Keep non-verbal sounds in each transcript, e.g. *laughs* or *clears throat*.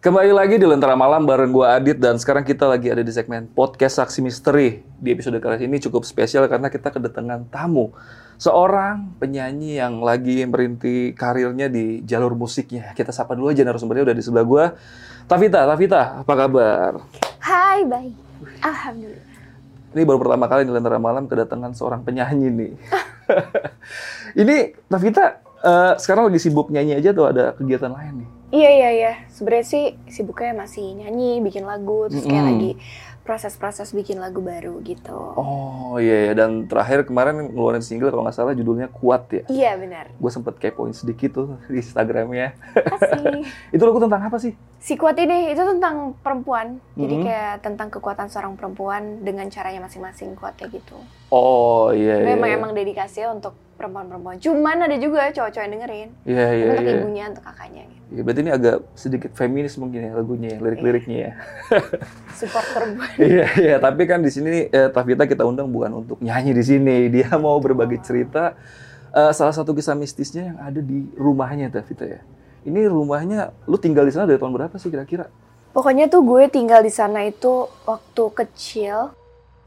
Kembali lagi di Lentera Malam bareng gue Adit dan sekarang kita lagi ada di segmen podcast Saksi Misteri. Di episode kali ini cukup spesial karena kita kedatangan tamu. Seorang penyanyi yang lagi merinti karirnya di jalur musiknya. Kita sapa dulu aja narasumbernya udah di sebelah gue. Tavita, Tavita, apa kabar? Hai, baik. Alhamdulillah. Ini baru pertama kali di Lentera Malam kedatangan seorang penyanyi nih. *laughs* ini Tavita uh, sekarang lagi sibuk nyanyi aja tuh ada kegiatan lain nih? Iya iya iya. Sebenarnya sih sibuknya masih nyanyi, bikin lagu, terus kayak mm -hmm. lagi proses-proses bikin lagu baru gitu. Oh iya, iya. dan terakhir kemarin ngeluarin single kalau nggak salah judulnya Kuat ya? Iya benar. Gue sempet kepoin sedikit tuh di Instagramnya. *laughs* Itu lagu tentang apa sih? Si Kuat ini itu tentang perempuan. Jadi kayak tentang kekuatan seorang perempuan dengan caranya masing-masing kuat kayak gitu. Oh iya. iya. Memang emang dedikasinya untuk perempuan-perempuan. Cuman ada juga cowok-cowok yang dengerin. Iya iya. Untuk iya. ibunya, untuk kakaknya. Gitu. Ya, berarti ini agak sedikit feminis mungkin ya lagunya, ya, lirik-liriknya ya. Support perempuan. *laughs* Iya iya. Tapi kan di sini eh, Tavita kita undang bukan untuk nyanyi di sini. Dia mau berbagi cerita. Uh, salah satu kisah mistisnya yang ada di rumahnya Tavita ya. Ini rumahnya, lu tinggal di sana dari tahun berapa sih kira-kira? Pokoknya tuh gue tinggal di sana itu waktu kecil,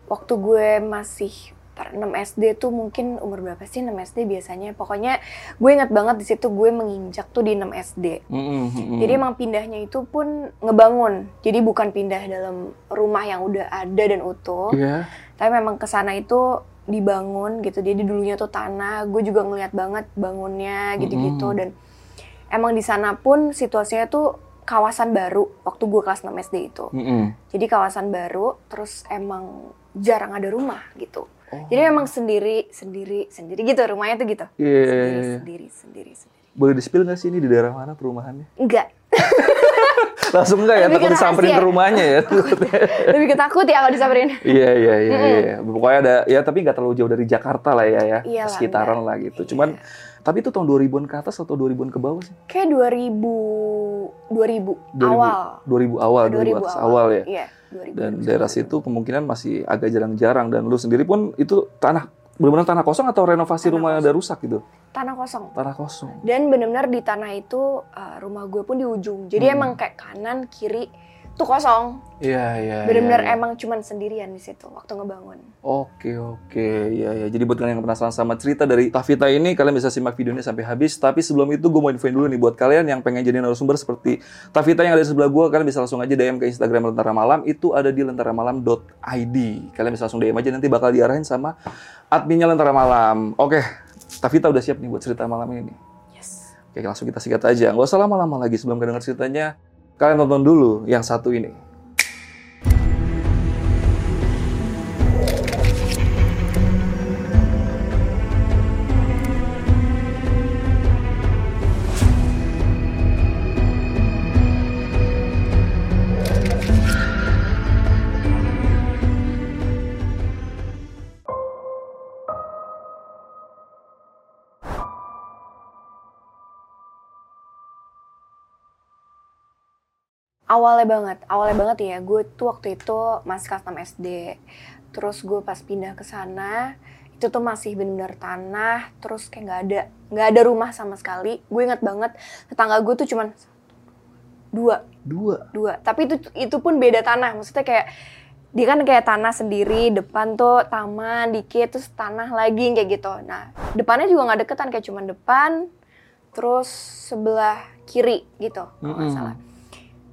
waktu gue masih 6 SD tuh mungkin umur berapa sih 6 SD biasanya? Pokoknya gue ingat banget di situ gue menginjak tuh di 6 SD mm-hmm. jadi emang pindahnya itu pun ngebangun. Jadi bukan pindah dalam rumah yang udah ada dan utuh. Yeah. tapi memang ke sana itu dibangun gitu. Jadi dulunya tuh tanah. Gue juga ngeliat banget bangunnya gitu-gitu. Mm-hmm. dan emang di sana pun situasinya tuh kawasan baru waktu gue kelas 6 SD itu. Mm-hmm. jadi kawasan baru terus emang jarang ada rumah gitu Oh. Jadi memang sendiri, sendiri, sendiri gitu rumahnya tuh gitu. Iya. Yeah. Sendiri, sendiri, sendiri, sendiri. Boleh di-spill nggak sih ini di daerah mana perumahannya? Enggak. *laughs* Langsung enggak ya, takut disamperin ke rumahnya ya. *laughs* Lebih ketakut ya kalau disamperin. Iya, iya, iya, iya. Pokoknya ada, ya tapi nggak terlalu jauh dari Jakarta lah ya, ya. Iyalah, sekitaran enggak. lah gitu. Cuman, iya. tapi itu tahun 2000-an ke atas atau 2000-an ke bawah sih? Kayak 2000, 2000, 2000 awal. 2000 awal, 2000, 2000 awal. awal ya? Iya. Dan daerah situ kemungkinan masih agak jarang-jarang dan lu sendiri pun itu tanah benar-benar tanah kosong atau renovasi tanah rumah yang udah rusak gitu? Tanah kosong. Tanah kosong. Dan benar-benar di tanah itu uh, rumah gue pun di ujung. Jadi hmm. emang kayak kanan kiri tuh kosong. Iya iya. Benar-benar ya, ya. emang cuman sendirian di situ waktu ngebangun. Oke oke ya ya. Jadi buat kalian yang penasaran sama cerita dari Tavita ini, kalian bisa simak videonya sampai habis. Tapi sebelum itu gue mau infoin dulu nih buat kalian yang pengen jadi narasumber seperti Tavita yang ada di sebelah gue, kalian bisa langsung aja DM ke Instagram Lentera Malam. Itu ada di lentaramalam.id. Kalian bisa langsung DM aja nanti bakal diarahin sama adminnya Lentera Malam. Oke, Tavita udah siap nih buat cerita malam ini. Yes. Oke langsung kita sikat aja. Gak usah lama-lama lagi sebelum kita dengar ceritanya. Kalian tonton dulu yang satu ini. Awalnya banget, awalnya banget ya, gue tuh waktu itu masih kelas 6 SD. Terus gue pas pindah ke sana, itu tuh masih bener-bener tanah, terus kayak nggak ada nggak ada rumah sama sekali. Gue inget banget tetangga gue tuh cuman dua, dua, dua. Tapi itu itu pun beda tanah, maksudnya kayak dia kan kayak tanah sendiri, depan tuh taman dikit, terus tanah lagi kayak gitu. Nah depannya juga nggak deketan kayak cuman depan, terus sebelah kiri gitu, kalau nggak mm -hmm. salah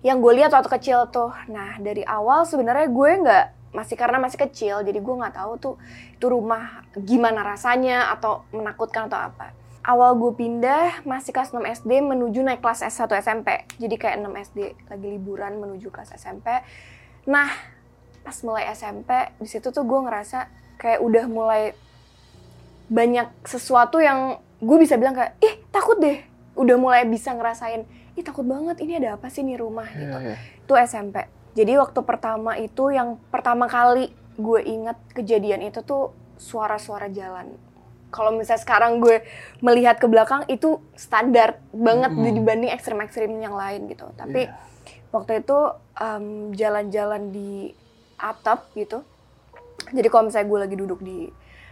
yang gue lihat waktu kecil tuh. Nah dari awal sebenarnya gue nggak masih karena masih kecil, jadi gue nggak tahu tuh itu rumah gimana rasanya atau menakutkan atau apa. Awal gue pindah masih kelas 6 SD menuju naik kelas S1 SMP. Jadi kayak 6 SD lagi liburan menuju kelas SMP. Nah, pas mulai SMP, di situ tuh gue ngerasa kayak udah mulai banyak sesuatu yang gue bisa bilang kayak, ih takut deh. Udah mulai bisa ngerasain ih takut banget ini ada apa sih nih rumah iya, gitu. Yeah, yeah. Itu SMP. Jadi waktu pertama itu yang pertama kali gue inget kejadian itu tuh suara-suara jalan. Kalau misalnya sekarang gue melihat ke belakang itu standar banget mm -hmm. dibanding ekstrim-ekstrim yang lain gitu. Tapi yeah. waktu itu um, jalan-jalan di atap gitu. Jadi kalau misalnya gue lagi duduk di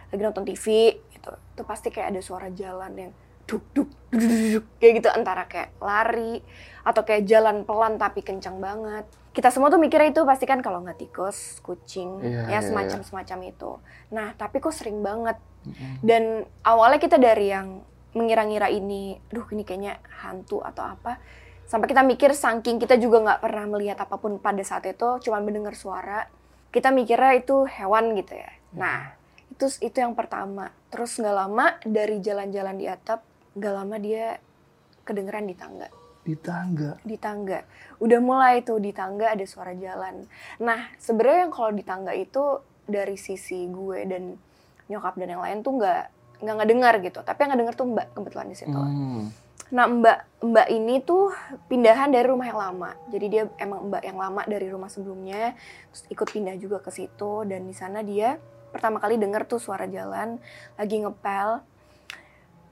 lagi nonton TV gitu, itu pasti kayak ada suara jalan yang duk duk duduk kayak gitu. Antara kayak lari atau kayak jalan pelan tapi kencang banget. Kita semua tuh mikirnya itu pasti kan kalau nggak tikus kucing Iya, ya iya, semacam semacam itu. Nah tapi kok sering banget. Dan awalnya kita dari yang mengira-ngira ini, duh ini kayaknya hantu atau apa, sampai kita mikir saking kita juga nggak pernah melihat apa pun pada saat itu, cuma mendengar suara, kita mikirnya itu hewan gitu ya. Nah itu itu yang pertama. Terus nggak lama dari jalan-jalan di atap, nggak lama dia kedengeran di tangga Di tangga. di tangga. Udah mulai tuh di tangga ada suara jalan. Nah, sebenarnya yang kalau di tangga itu dari sisi gue dan nyokap dan yang lain tuh nggak nggak ngedengar gitu. Tapi yang ngedengar tuh Mbak kebetulan di situ. Hmm. Nah, Mbak Mbak ini tuh pindahan dari rumah yang lama. Jadi dia emang Mbak yang lama dari rumah sebelumnya, terus ikut pindah juga ke situ dan di sana dia pertama kali denger tuh suara jalan lagi ngepel.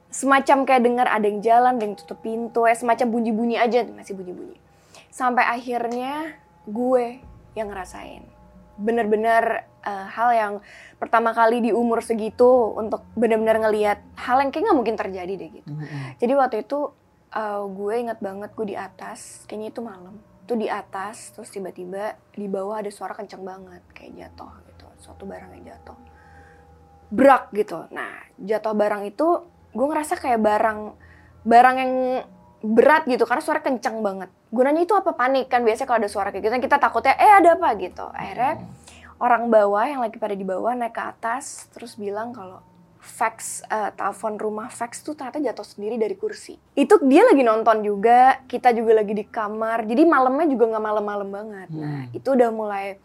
Semacam kayak denger ada yang jalan, ada yang tutup pintu, ya semacam bunyi-bunyi aja masih bunyi-bunyi. Sampai akhirnya gue yang ngerasain. Bener-bener eh, hal yang pertama kali di umur segitu untuk bener-bener ngelihat hal yang kayak nggak mungkin terjadi deh gitu. Jadi waktu itu uh, gue inget banget gue di atas, kayaknya itu malam. Itu di atas, terus tiba-tiba di bawah ada suara kenceng banget, kayak jatuh gitu. Suatu barang yang jatuh. Brak gitu. Nah, jatuh barang itu gue ngerasa kayak barang barang yang berat gitu karena suara kenceng banget. Gunanya itu apa panik kan biasanya kalau ada suara kayak gitu kita takutnya eh ada apa gitu. Akhirnya orang bawah yang lagi pada di bawah naik ke atas terus bilang kalau fax eh, telepon rumah fax tuh ternyata jatuh sendiri dari kursi. Itu dia lagi nonton juga, kita juga lagi di kamar. Jadi malamnya juga nggak malam-malam banget. Nah, itu udah mulai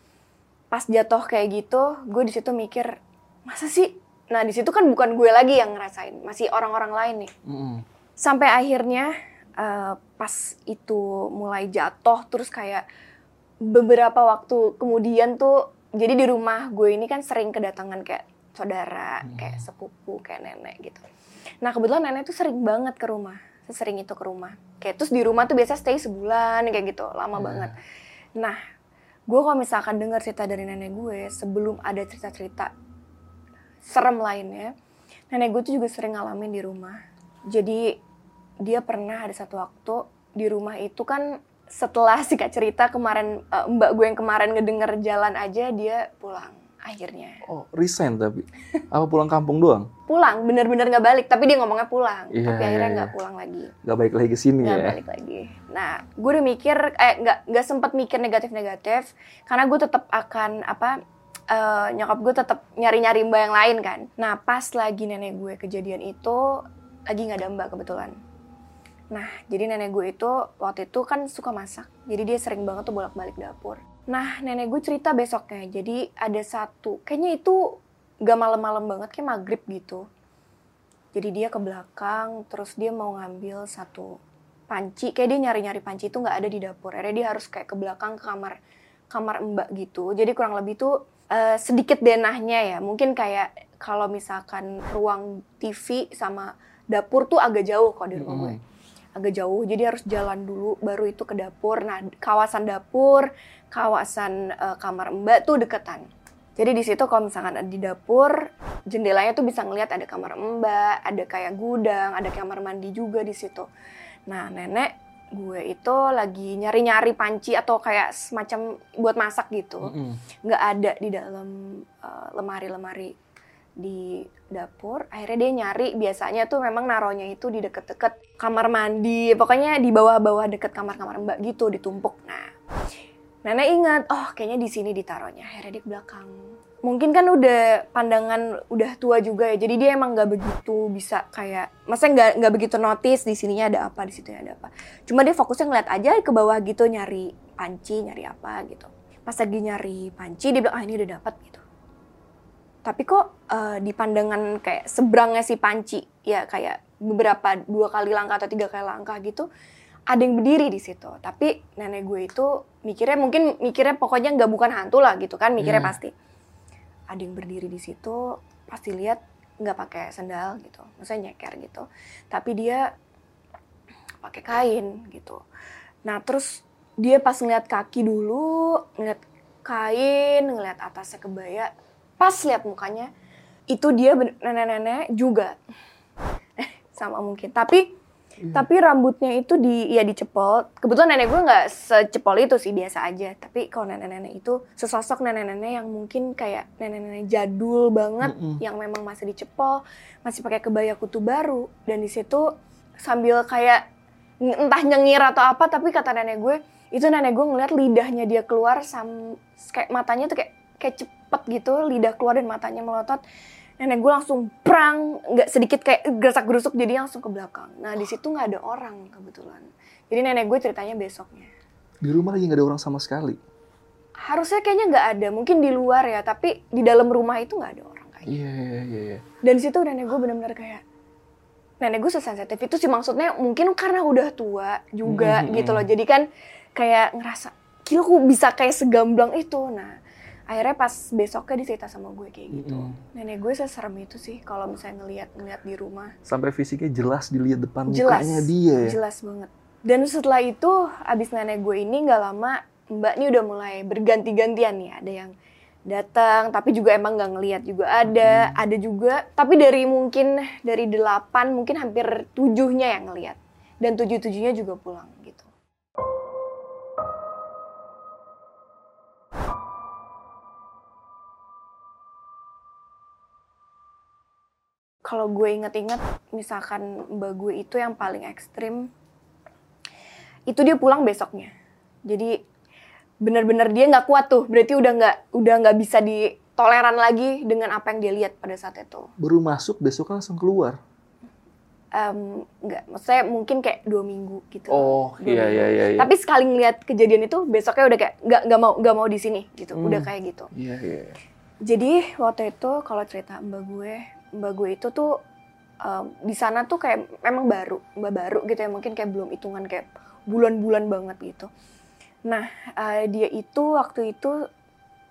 pas jatuh kayak gitu, gue di situ mikir, masa sih? Nah, di situ kan bukan gue lagi yang ngerasain, masih orang-orang lain nih. Mm-mm. Sampai akhirnya eh, pas itu mulai jatuh terus kayak beberapa waktu kemudian tuh jadi di rumah gue ini kan sering kedatangan kayak saudara, kayak sepupu, kayak nenek gitu. Nah kebetulan nenek tuh sering banget ke rumah, sering itu ke rumah. Kayak terus di rumah tuh biasa stay sebulan kayak gitu, lama Iya. banget. Nah, gue kalau misalkan dengar cerita dari nenek gue sebelum ada cerita-cerita serem lainnya, nenek gue tuh juga sering ngalamin di rumah. Jadi dia pernah ada satu waktu di rumah itu kan setelah singkat cerita kemarin eh, mbak gue yang kemarin ngedenger jalan aja dia pulang akhirnya Oh, resign tapi. Apa pulang kampung doang? pulang bener-bener nggak balik tapi dia ngomongnya pulang Iya, tapi akhirnya iya, nggak iya. pulang lagi Gak balik lagi ke sini nggak ya. balik lagi nah gue udah mikir eh nggak nggak sempat mikir negatif-negatif karena gue tetap akan apa eh, nyokap gue tetap nyari-nyari mbak yang lain kan nah pas lagi nenek gue kejadian itu lagi nggak ada mbak kebetulan Nah, jadi nenek gue itu waktu itu kan suka masak. Jadi dia sering banget tuh bolak-balik dapur. Nah, nenek gue cerita besoknya. Jadi ada satu, kayaknya itu gak malam-malam banget, kayak maghrib gitu. Jadi dia ke belakang, terus dia mau ngambil satu panci. Kayak dia nyari-nyari panci itu nggak ada di dapur. Akhirnya dia harus kayak ke belakang ke kamar kamar mbak gitu. Jadi kurang lebih tuh eh, sedikit denahnya ya. Mungkin kayak kalau misalkan ruang TV sama dapur tuh agak jauh kok di rumah gue. Agak jauh jadi harus jalan dulu baru itu ke dapur. Nah kawasan dapur kawasan eh, kamar mbak tuh deketan. Jadi di situ kalau misalkan di dapur jendelanya tuh bisa ngelihat ada kamar mbak ada kayak gudang ada kamar mandi juga di situ. Nah nenek gue itu lagi nyari-nyari panci atau kayak semacam buat masak gitu nggak ada di dalam eh, lemari-lemari di dapur. Akhirnya dia nyari biasanya tuh memang naronya itu di deket-deket kamar mandi pokoknya di bawah-bawah deket kamar-kamar mbak gitu ditumpuk. Nah nenek ingat oh kayaknya di sini ditaruhnya akhirnya di belakang mungkin kan udah pandangan udah tua juga ya jadi dia emang nggak begitu bisa kayak masa nggak nggak begitu notice di sininya ada apa di situ ada apa. Cuma dia fokusnya ngeliat aja ke bawah gitu nyari panci nyari apa gitu. Pas lagi nyari panci dia bilang ah ini udah dapat gitu. Tapi kok eh, di pandangan kayak seberangnya si panci ya kayak beberapa dua kali langkah atau tiga kali langkah gitu ada yang berdiri di situ. Tapi nenek gue itu mikirnya mungkin mikirnya pokoknya nggak bukan hantu lah gitu kan mikirnya Hmm. pasti ada yang berdiri di situ pasti lihat nggak pakai sendal gitu maksudnya nyeker gitu. Tapi dia pakai kain gitu. Nah terus dia pas ngeliat kaki dulu ngeliat kain ngeliat atasnya kebaya pas lihat mukanya itu dia nenek-nenek juga. *laughs* Sama mungkin. Tapi Tapi rambutnya itu di ya dicepol. Kebetulan nenek gue nggak secepol itu sih biasa aja. Tapi kalau nenek-nenek itu sesosok nenek-nenek yang mungkin kayak nenek-nenek jadul banget Mm-mm. yang memang masih dicepol, masih pakai kebaya kutu baru dan di situ sambil kayak entah nyengir atau apa tapi kata nenek gue itu nenek gue ngeliat lidahnya dia keluar sam kayak matanya tuh kayak kayak cepet gitu lidah keluar dan matanya melotot nenek gue langsung prang nggak sedikit kayak gerasak gerusuk jadi langsung ke belakang. Nah di situ nggak ada orang kebetulan. Jadi nenek gue ceritanya besoknya. Di rumah lagi nggak ada orang sama sekali. harusnya kayaknya nggak ada. Mungkin di luar ya tapi di dalam rumah itu nggak ada orang kayaknya Iya, iya, iya, iya. dan di situ nenek gue benar-benar kayak nenek gue sesensitif. Itu sih maksudnya mungkin karena udah tua juga Mhm, gitu mhm. loh jadi kan kayak ngerasa gila kok bisa kayak segamblang itu. Nah akhirnya pas besoknya dicerita sama gue kayak gitu. Mhm. nenek gue seserem itu sih kalau misalnya ngelihat ngelihat di rumah. Sampai fisiknya jelas dilihat depan jelas. mukanya dia ya. jelas banget. Dan setelah itu abis nenek gue ini nggak lama mbak ini udah mulai berganti-gantian nih. Ada yang datang tapi juga emang nggak ngelihat juga ada. Ada juga tapi dari mungkin dari delapan mungkin hampir tujuhnya yang ngelihat. Dan tujuh tujuhnya juga pulang gitu kalau gue inget-inget misalkan mbak gue itu yang paling ekstrim itu dia pulang besoknya jadi bener-bener dia nggak kuat tuh berarti udah nggak udah nggak bisa ditoleran lagi dengan apa yang dia lihat pada saat itu Baru masuk besok langsung keluar. Em, nggak maksudnya mungkin kayak dua minggu gitu Oh, iya minggu. iya iya. iya. tapi sekali ngeliat kejadian itu besoknya udah kayak nggak nggak mau nggak mau di sini gitu Hmm. udah kayak gitu Iya iya. Jadi waktu itu kalau cerita mbak gue, mbak gue itu tuh um, di sana tuh kayak memang baru, mbak baru gitu ya mungkin kayak belum hitungan kayak bulan-bulan banget gitu. Nah eh, dia itu waktu itu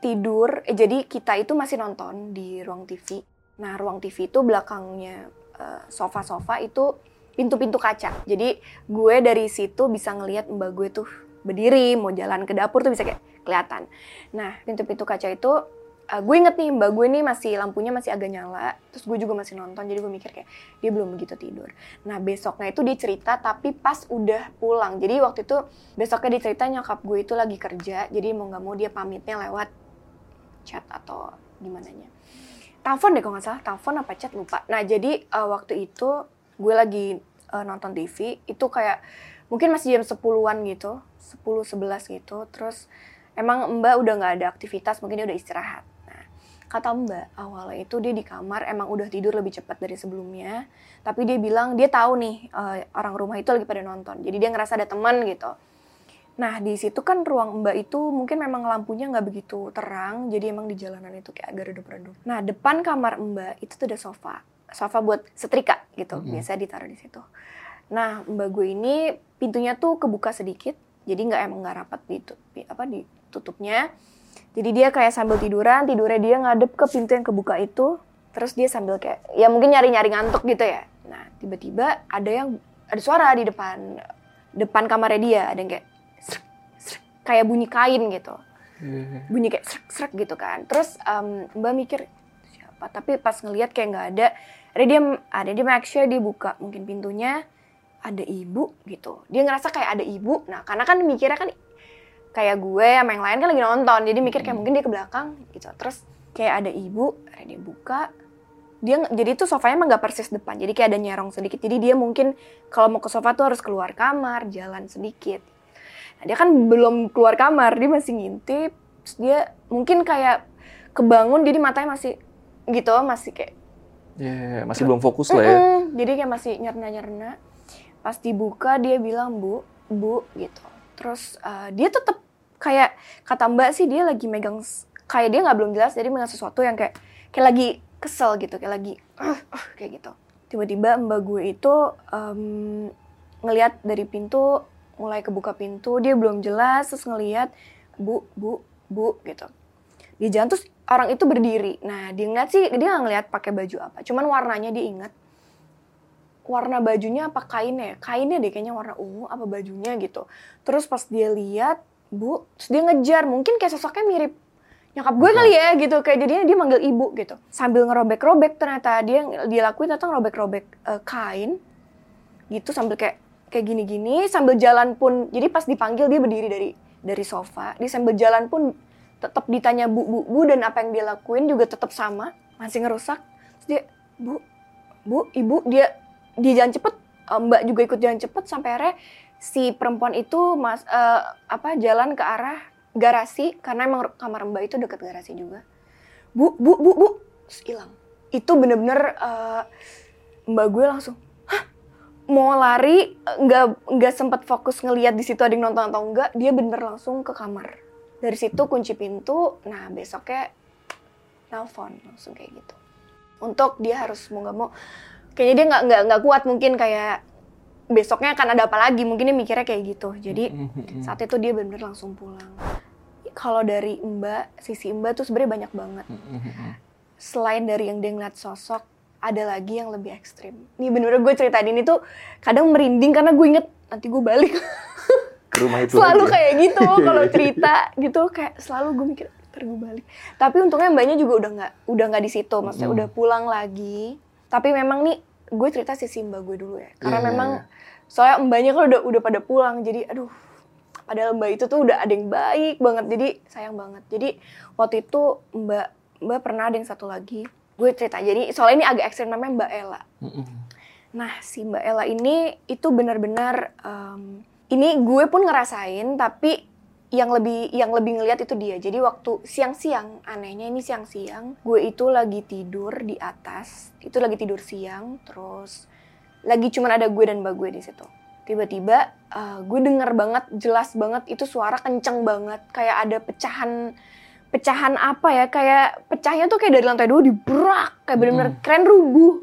tidur, eh, jadi kita itu masih nonton di ruang TV. Nah ruang TV itu belakangnya sofa-sofa itu pintu-pintu kaca. Jadi gue dari situ bisa ngelihat mbak gue tuh berdiri mau jalan ke dapur tuh bisa kayak kelihatan. Nah pintu-pintu kaca itu uh, gue inget nih mbak gue nih masih lampunya masih agak nyala terus gue juga masih nonton jadi gue mikir kayak dia belum begitu tidur. Nah besoknya itu dia cerita tapi pas udah pulang. Jadi waktu itu besoknya dia cerita nyokap gue itu lagi kerja jadi mau nggak mau dia pamitnya lewat chat atau gimana nya. Telepon deh kalau nggak salah telepon apa chat lupa. Nah jadi uh, waktu itu gue lagi uh, nonton TV itu kayak mungkin masih jam 10-an gitu 10 11 gitu terus emang Mbak udah nggak ada aktivitas mungkin dia udah istirahat kata Mbak awalnya itu dia di kamar emang udah tidur lebih cepat dari sebelumnya tapi dia bilang dia tahu nih uh, orang rumah itu lagi pada nonton jadi dia ngerasa ada teman gitu Nah di situ kan ruang Mbak itu mungkin memang lampunya nggak begitu terang, jadi emang di jalanan itu kayak agak redup-redup. Nah depan kamar Mbak itu tuh ada sofa, sofa buat setrika gitu, Mhm. biasa ditaruh di situ. Nah Mbak gue ini pintunya tuh kebuka sedikit, jadi nggak emang nggak rapat ditu, apa ditutupnya. Jadi dia kayak sambil tiduran, tidurnya dia ngadep ke pintu yang kebuka itu, terus dia sambil kayak ya mungkin nyari-nyari ngantuk gitu ya. Nah tiba-tiba ada yang ada suara di depan depan kamarnya dia, ada yang kayak srek, srek, kayak bunyi kain gitu. Iya. bunyi kayak srek srek gitu kan. Terus em, mbak mikir siapa? Tapi pas ngelihat kayak nggak ada ada dia ada dia make sure dia buka mungkin pintunya ada ibu gitu. Dia ngerasa kayak ada ibu. Nah karena kan mikirnya kan kayak gue sama yang lain kan lagi nonton. Jadi mikir kayak mungkin dia ke belakang gitu. Terus kayak ada ibu ada dia buka. Dia jadi tuh sofanya emang nggak persis depan. Jadi kayak ada nyerong sedikit. Jadi dia mungkin kalau mau ke sofa tuh harus keluar kamar jalan sedikit. Nah, dia kan belum keluar kamar dia masih ngintip. Terus dia mungkin kayak kebangun jadi matanya masih gitu masih kayak Iya, masih belum fokus lah ya. Jadi kayak masih nyerna nyerna pas dibuka dia bilang bu bu gitu terus eh, dia tetap kayak kata mbak sih dia lagi megang kayak dia nggak belum jelas jadi megang sesuatu yang kayak kayak lagi kesel gitu kayak lagi "Ah, ah," kayak gitu. Tiba-tiba mbak gue itu em, ngelihat dari pintu mulai kebuka pintu dia belum jelas terus ngelihat bu bu bu gitu. Di jalan orang itu berdiri. Nah dia ngeliat sih dia nggak ngeliat pakai baju apa cuman warnanya dia ingat warna bajunya apa kainnya ya? kainnya deh kayaknya warna ungu apa bajunya gitu. Terus pas dia lihat bu terus dia ngejar. Mungkin kayak sosoknya mirip nyokap gue kali ya gitu. Kayak jadinya dia manggil ibu gitu. Sambil ngerobek-robek ternyata. Dia dia lakuin ternyata ngerobek-robek eh, kain gitu sambil kayak kayak gini-gini. Sambil jalan pun jadi pas dipanggil dia berdiri dari dari sofa. Dia sambil jalan pun tetap ditanya bu bu bu dan apa yang dia lakuin juga tetap sama. Masih ngerusak. Terus dia bu bu ibu dia dia jalan cepet eh, mbak juga ikut jalan cepet sampai akhirnya si perempuan itu mas eh, apa jalan ke arah garasi karena emang kamar mbak itu deket garasi juga. Bu bu bu bu. Terus hilang. Itu bener-bener eh, mbak gue langsung hah? Mau lari? Nggak nggak sempet fokus ngelihat di situ ada yang nonton atau enggak dia bener langsung ke kamar. Dari situ kunci pintu. Nah besoknya nelfon langsung kayak gitu. Untuk dia harus mau nggak mau kayaknya dia nggak nggak nggak kuat mungkin kayak besoknya akan ada apa lagi mungkin dia mikirnya kayak gitu jadi Mm-hmm. saat itu dia bener-bener langsung pulang kalau dari mbak sisi mbak tuh sebenarnya banyak banget Mm-hmm. selain dari yang dia ngeliat sosok ada lagi yang lebih ekstrim nih bener-bener gue ceritain ini tuh kadang merinding karena gue inget nanti gue balik Ke rumah *laughs* itu selalu lagi ya? kayak gitu *laughs* kalau cerita gitu kayak selalu gue mikir ntar gue balik tapi untungnya mbaknya juga udah nggak udah nggak di situ maksudnya Mm. udah pulang lagi tapi memang nih gue cerita sisi mbak gue dulu ya. Karena Iya, iya, memang iya. soalnya mbaknya kan udah udah pada pulang. Jadi aduh padahal mbak itu tuh udah ada yang baik banget. Jadi sayang banget. Jadi waktu itu mbak mbak pernah ada yang satu lagi. Gue cerita jadi soalnya ini agak ekstrim namanya mbak Ella. Nah, si Mbak Ella ini itu benar-benar em, ini gue pun ngerasain tapi yang lebih yang lebih ngelihat itu dia. Jadi waktu siang-siang, anehnya ini siang-siang, gue itu lagi tidur di atas. Itu lagi tidur siang, terus lagi cuman ada gue dan Mbak gue di situ. Tiba-tiba eh, gue denger banget, jelas banget itu suara kenceng banget, kayak ada pecahan pecahan apa ya kayak pecahnya tuh kayak dari lantai dua dibrak kayak bener-bener keren rubuh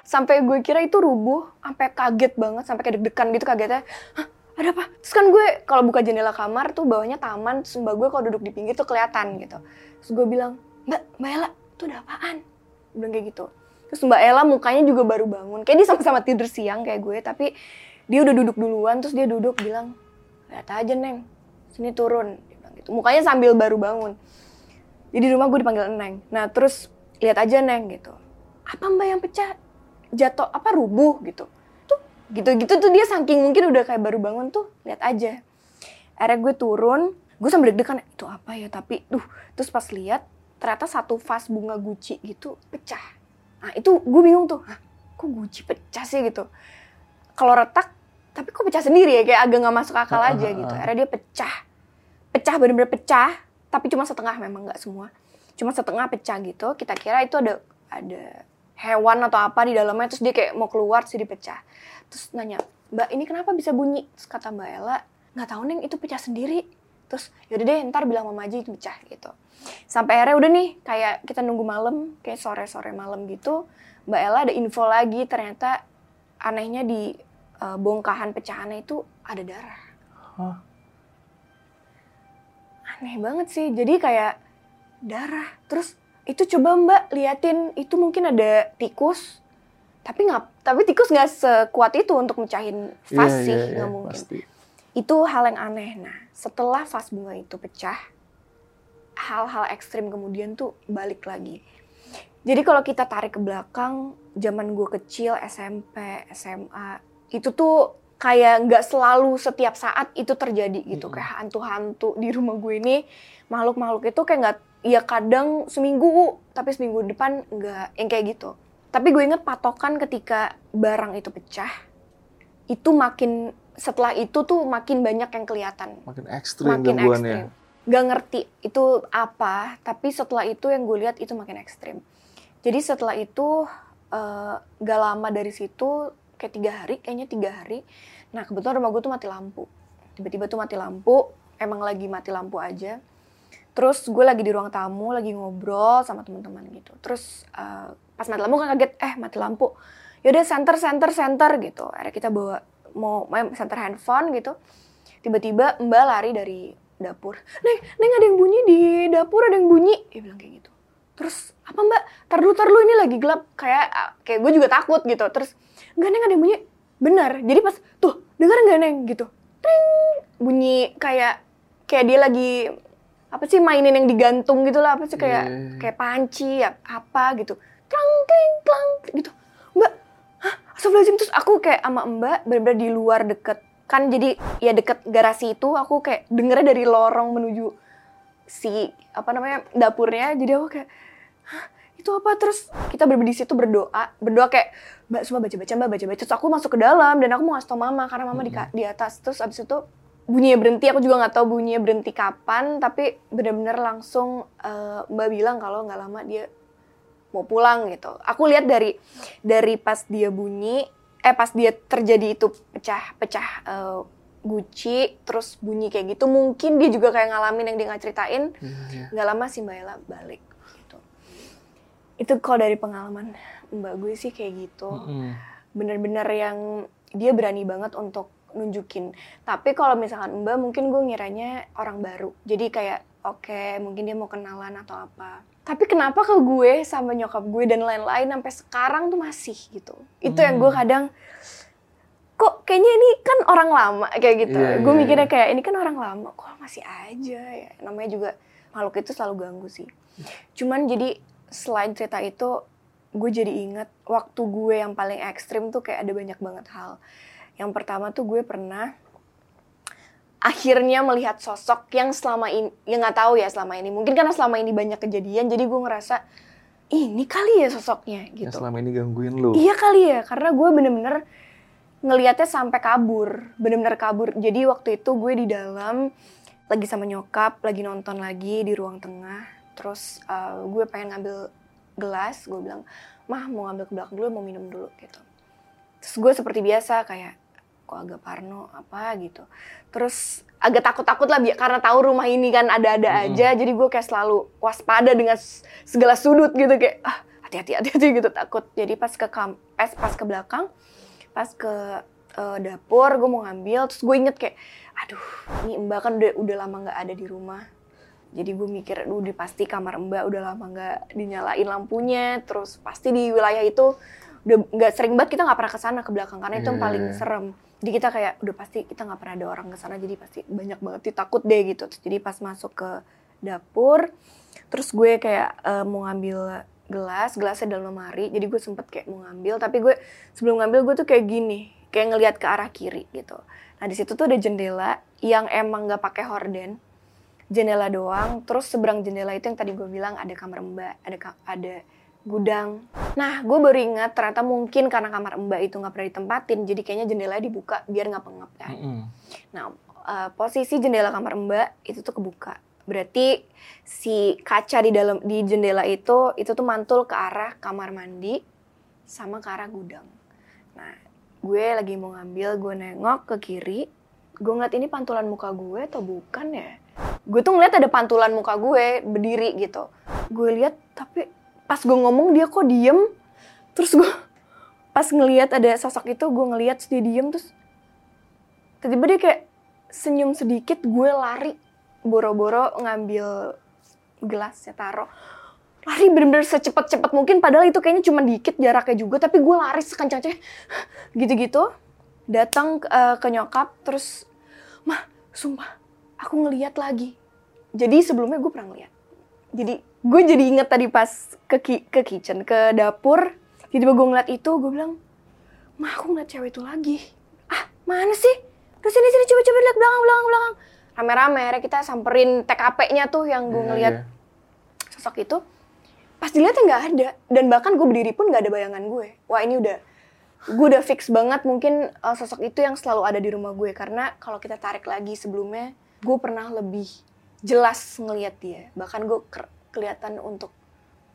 sampai gue kira itu rubuh sampai kaget banget sampai kayak deg-degan gitu kagetnya Hah, ada apa? Terus kan gue kalau buka jendela kamar tuh bawahnya taman terus mbak gue kalau duduk di pinggir tuh kelihatan gitu. Terus gue bilang mbak mbak Ella tuh ada apaan? Gue bilang kayak gitu. Terus mbak Ella mukanya juga baru bangun. Kayak dia sama-sama tidur siang kayak gue tapi dia udah duduk duluan terus dia duduk bilang lihat aja neng. Sini turun. Bilang gitu. Mukanya sambil baru bangun. Jadi di rumah gue dipanggil neng. Nah terus lihat aja neng gitu. Apa mbak yang pecah? Jatuh apa rubuh? gitu tuh gitu gitu tuh dia saking mungkin udah kayak baru bangun tuh lihat aja. Akhirnya gue turun gue sambil deg-degan itu apa ya? Tapi duh terus pas lihat ternyata satu vas bunga guci gitu pecah. Nah itu gue bingung tuh Hah, kok guci pecah sih? Gitu. Kalau retak tapi kok pecah sendiri ya? Kayak agak nggak masuk akal aja gitu. akhirnya dia pecah. Pecah bener-bener pecah tapi cuma setengah memang nggak semua. Cuma setengah pecah gitu kita kira itu ada ada hewan atau apa di dalamnya terus dia kayak mau keluar sih dipecah terus nanya mbak ini kenapa bisa bunyi? Terus kata mbak Ella nggak tahu neng itu pecah sendiri. Terus yaudah deh ntar bilang mama aja itu pecah gitu. Sampai akhirnya udah nih kayak kita nunggu malam kayak sore sore malam gitu mbak Ella ada info lagi ternyata anehnya di eh, bongkahan pecahannya itu ada darah. Hah? aneh banget sih jadi kayak darah. Terus itu coba mbak liatin itu mungkin ada tikus tapi nggak tapi tikus nggak sekuat itu untuk mecahin vas Iya, sih iya, nggak iya, mungkin. pasti. itu hal yang aneh. Nah setelah vas bunga itu pecah hal-hal ekstrim kemudian tuh balik lagi. Jadi kalau kita tarik ke belakang zaman gue kecil SMP SMA itu tuh kayak nggak selalu setiap saat itu terjadi gitu. Kayak hantu-hantu di rumah gue ini makhluk-makhluk itu kayak nggak ya kadang seminggu tapi seminggu depan nggak yang kayak gitu tapi gue inget patokan ketika barang itu pecah itu makin setelah itu tuh makin banyak yang kelihatan. Makin ekstrim makin gangguannya. ekstrim. Gak ngerti itu apa tapi setelah itu yang gue lihat itu makin ekstrim. Jadi setelah itu eh, gak lama dari situ kayak tiga hari kayaknya tiga hari. Nah kebetulan rumah gue tuh mati lampu. Tiba-tiba tuh mati lampu emang lagi mati lampu aja. Terus gue lagi di ruang tamu lagi ngobrol sama teman-teman gitu. Terus eh, pas mati lampu kan kaget eh mati lampu. Yaudah center center center gitu. Akhirnya kita bawa mau main center handphone gitu. Tiba-tiba mbak lari dari dapur. Neng neng ada yang bunyi di dapur ada yang bunyi. Dia bilang kayak gitu. Terus apa mbak? Tar dulu ini lagi gelap. Kayak kayak gue juga takut gitu. Terus enggak neng ada yang bunyi. Benar jadi pas tuh dengar nggak neng? Gitu. Tring, bunyi kayak kayak dia lagi apa sih mainin yang digantung gitu lah apa sih kayak Iya. kayak panci ya apa gitu klang kling klang gitu. Mbak hah? Astagfirullahaladzim. Terus aku kayak sama mbak bener-bener di luar deket. Kan jadi ya deket garasi itu aku kayak dengernya dari lorong menuju si apa namanya dapurnya. Jadi aku kayak hah? Itu apa? Terus kita berbeda di situ berdoa. Berdoa kayak mbak semua baca baca mbak baca baca terus aku masuk ke dalam dan aku mau ngasih tau mama karena mama di, ka- di atas. Terus abis itu bunyinya berhenti. Aku juga nggak tahu bunyinya berhenti kapan. Tapi bener-bener langsung eh, mbak bilang kalau nggak lama dia mau pulang gitu. Aku lihat dari dari pas dia bunyi eh pas dia terjadi itu pecah pecah eh, guci terus bunyi kayak gitu mungkin dia juga kayak ngalamin yang dia nggak ceritain. Iya, nggak lama si mbak Ella balik gitu. Itu kalau dari pengalaman mbak gue sih kayak gitu. Bener-bener yang dia berani banget untuk nunjukin. Tapi kalau misalkan mbak mungkin gue ngiranya orang baru. Jadi kayak oke mungkin dia mau kenalan atau apa tapi kenapa ke gue sama nyokap gue dan lain-lain sampai sekarang tuh masih gitu? Itu yang gue kadang kok kayaknya ini kan orang lama kayak gitu. Iya, gue iya, mikirnya iya. kayak ini kan orang lama kok masih aja ya? Namanya juga makhluk itu selalu ganggu sih. Cuman jadi selain cerita itu gue jadi inget waktu gue yang paling ekstrim tuh kayak ada banyak banget hal. Yang pertama tuh gue pernah akhirnya melihat sosok yang selama ini yang nggak tahu ya selama ini mungkin karena selama ini banyak kejadian jadi gue ngerasa ini kali ya sosoknya Yang gitu selama ini gangguin lu. Iya kali ya, karena gue bener-bener ngelihatnya sampai kabur, bener-bener kabur. Jadi waktu itu gue di dalam lagi sama nyokap, lagi nonton lagi di ruang tengah. Terus uh, gue pengen ngambil gelas, gue bilang, mah mau ngambil ke belakang dulu, mau minum dulu gitu. Terus gue seperti biasa kayak, kok agak parno apa gitu. Terus agak takut-takut lah karena tahu rumah ini kan ada-ada aja, jadi gue kayak selalu waspada dengan segala sudut gitu kayak, ah hati-hati hati-hati gitu takut. Jadi pas ke kam pas pas ke belakang, pas ke eh, dapur gue mau ngambil, terus gue inget kayak, aduh ini mbak kan udah udah lama nggak ada di rumah. Jadi gue mikir, udah pasti kamar mbak udah lama nggak dinyalain lampunya, terus pasti di wilayah itu udah nggak sering banget kita nggak pernah ke sana ke belakang karena itu yang Iya, paling iya. serem. Jadi kita kayak udah pasti kita nggak pernah ada orang ke sana, jadi pasti banyak banget sih takut deh gitu. Terus jadi pas masuk ke dapur, terus gue kayak eh, mau ngambil gelas, gelasnya dalam lemari, jadi gue sempet kayak mau ngambil, tapi gue sebelum ngambil gue tuh kayak gini, kayak ngelihat ke arah kiri gitu. Nah di situ tuh ada jendela yang emang nggak pakai horden, jendela doang. Terus seberang jendela itu yang tadi gue bilang ada kamar mbak, ada ada gudang. Nah, gue baru ingat ternyata mungkin karena kamar mbak itu nggak pernah ditempatin, jadi kayaknya jendela dibuka biar nggak pengap kan. Mm-mm. Nah, eh, posisi jendela kamar mbak itu tuh kebuka. Berarti si kaca di dalam di jendela itu itu tuh mantul ke arah kamar mandi sama ke arah gudang. Nah, gue lagi mau ngambil, gue nengok ke kiri, gue ngeliat ini pantulan muka gue atau bukan ya? Gue tuh ngeliat ada pantulan muka gue berdiri gitu. Gue lihat tapi pas gue ngomong dia kok diem. Terus gue *laughs* pas ngeliat ada sosok itu, gue ngeliat terus dia diem terus tiba-tiba dia kayak senyum sedikit gue lari boro-boro ngambil gelas ya taro lari bener-bener secepat-cepat mungkin padahal itu kayaknya cuma dikit jaraknya juga tapi gue lari sekencang-kencangnya *sighs* gitu-gitu datang eh, ke nyokap terus mah sumpah aku ngeliat lagi. Jadi sebelumnya gue pernah ngeliat. Jadi gue jadi inget tadi pas ke ki- ke kitchen ke dapur tiba-tiba gue ngeliat itu gue bilang mah aku ngeliat cewek itu lagi. Ah mana sih? Ke sini sini coba coba lihat belakang belakang belakang. Rame-rame akhirnya kita samperin TKP-nya tuh yang gue Iya, ngeliat iya. sosok itu. Pas dilihatnya nggak ada dan bahkan gue berdiri pun nggak ada bayangan gue. Wah ini udah gue udah fix banget mungkin uh, sosok itu yang selalu ada di rumah gue. Karena kalau kita tarik lagi sebelumnya gue pernah lebih jelas ngelihat dia. Bahkan gue kelihatan untuk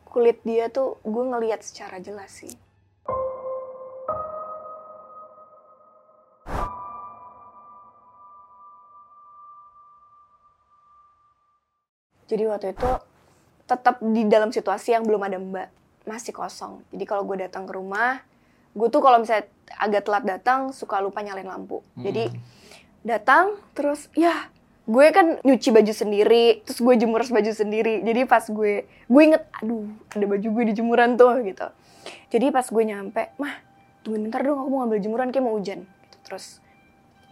kulit dia tuh gue ngelihat secara jelas sih Jadi waktu itu tetap di dalam situasi yang belum ada mbak, masih kosong. Jadi kalau gue datang ke rumah, gue tuh kalau misalnya agak telat datang suka lupa nyalain lampu. Jadi datang terus ya gue kan nyuci baju sendiri, terus gue jemur baju sendiri. Jadi pas gue gue inget, aduh ada baju gue di jemuran tuh gitu. Jadi pas gue nyampe, mah tungguin bentar dong aku mau ngambil jemuran kayak mau hujan. Gitu. Terus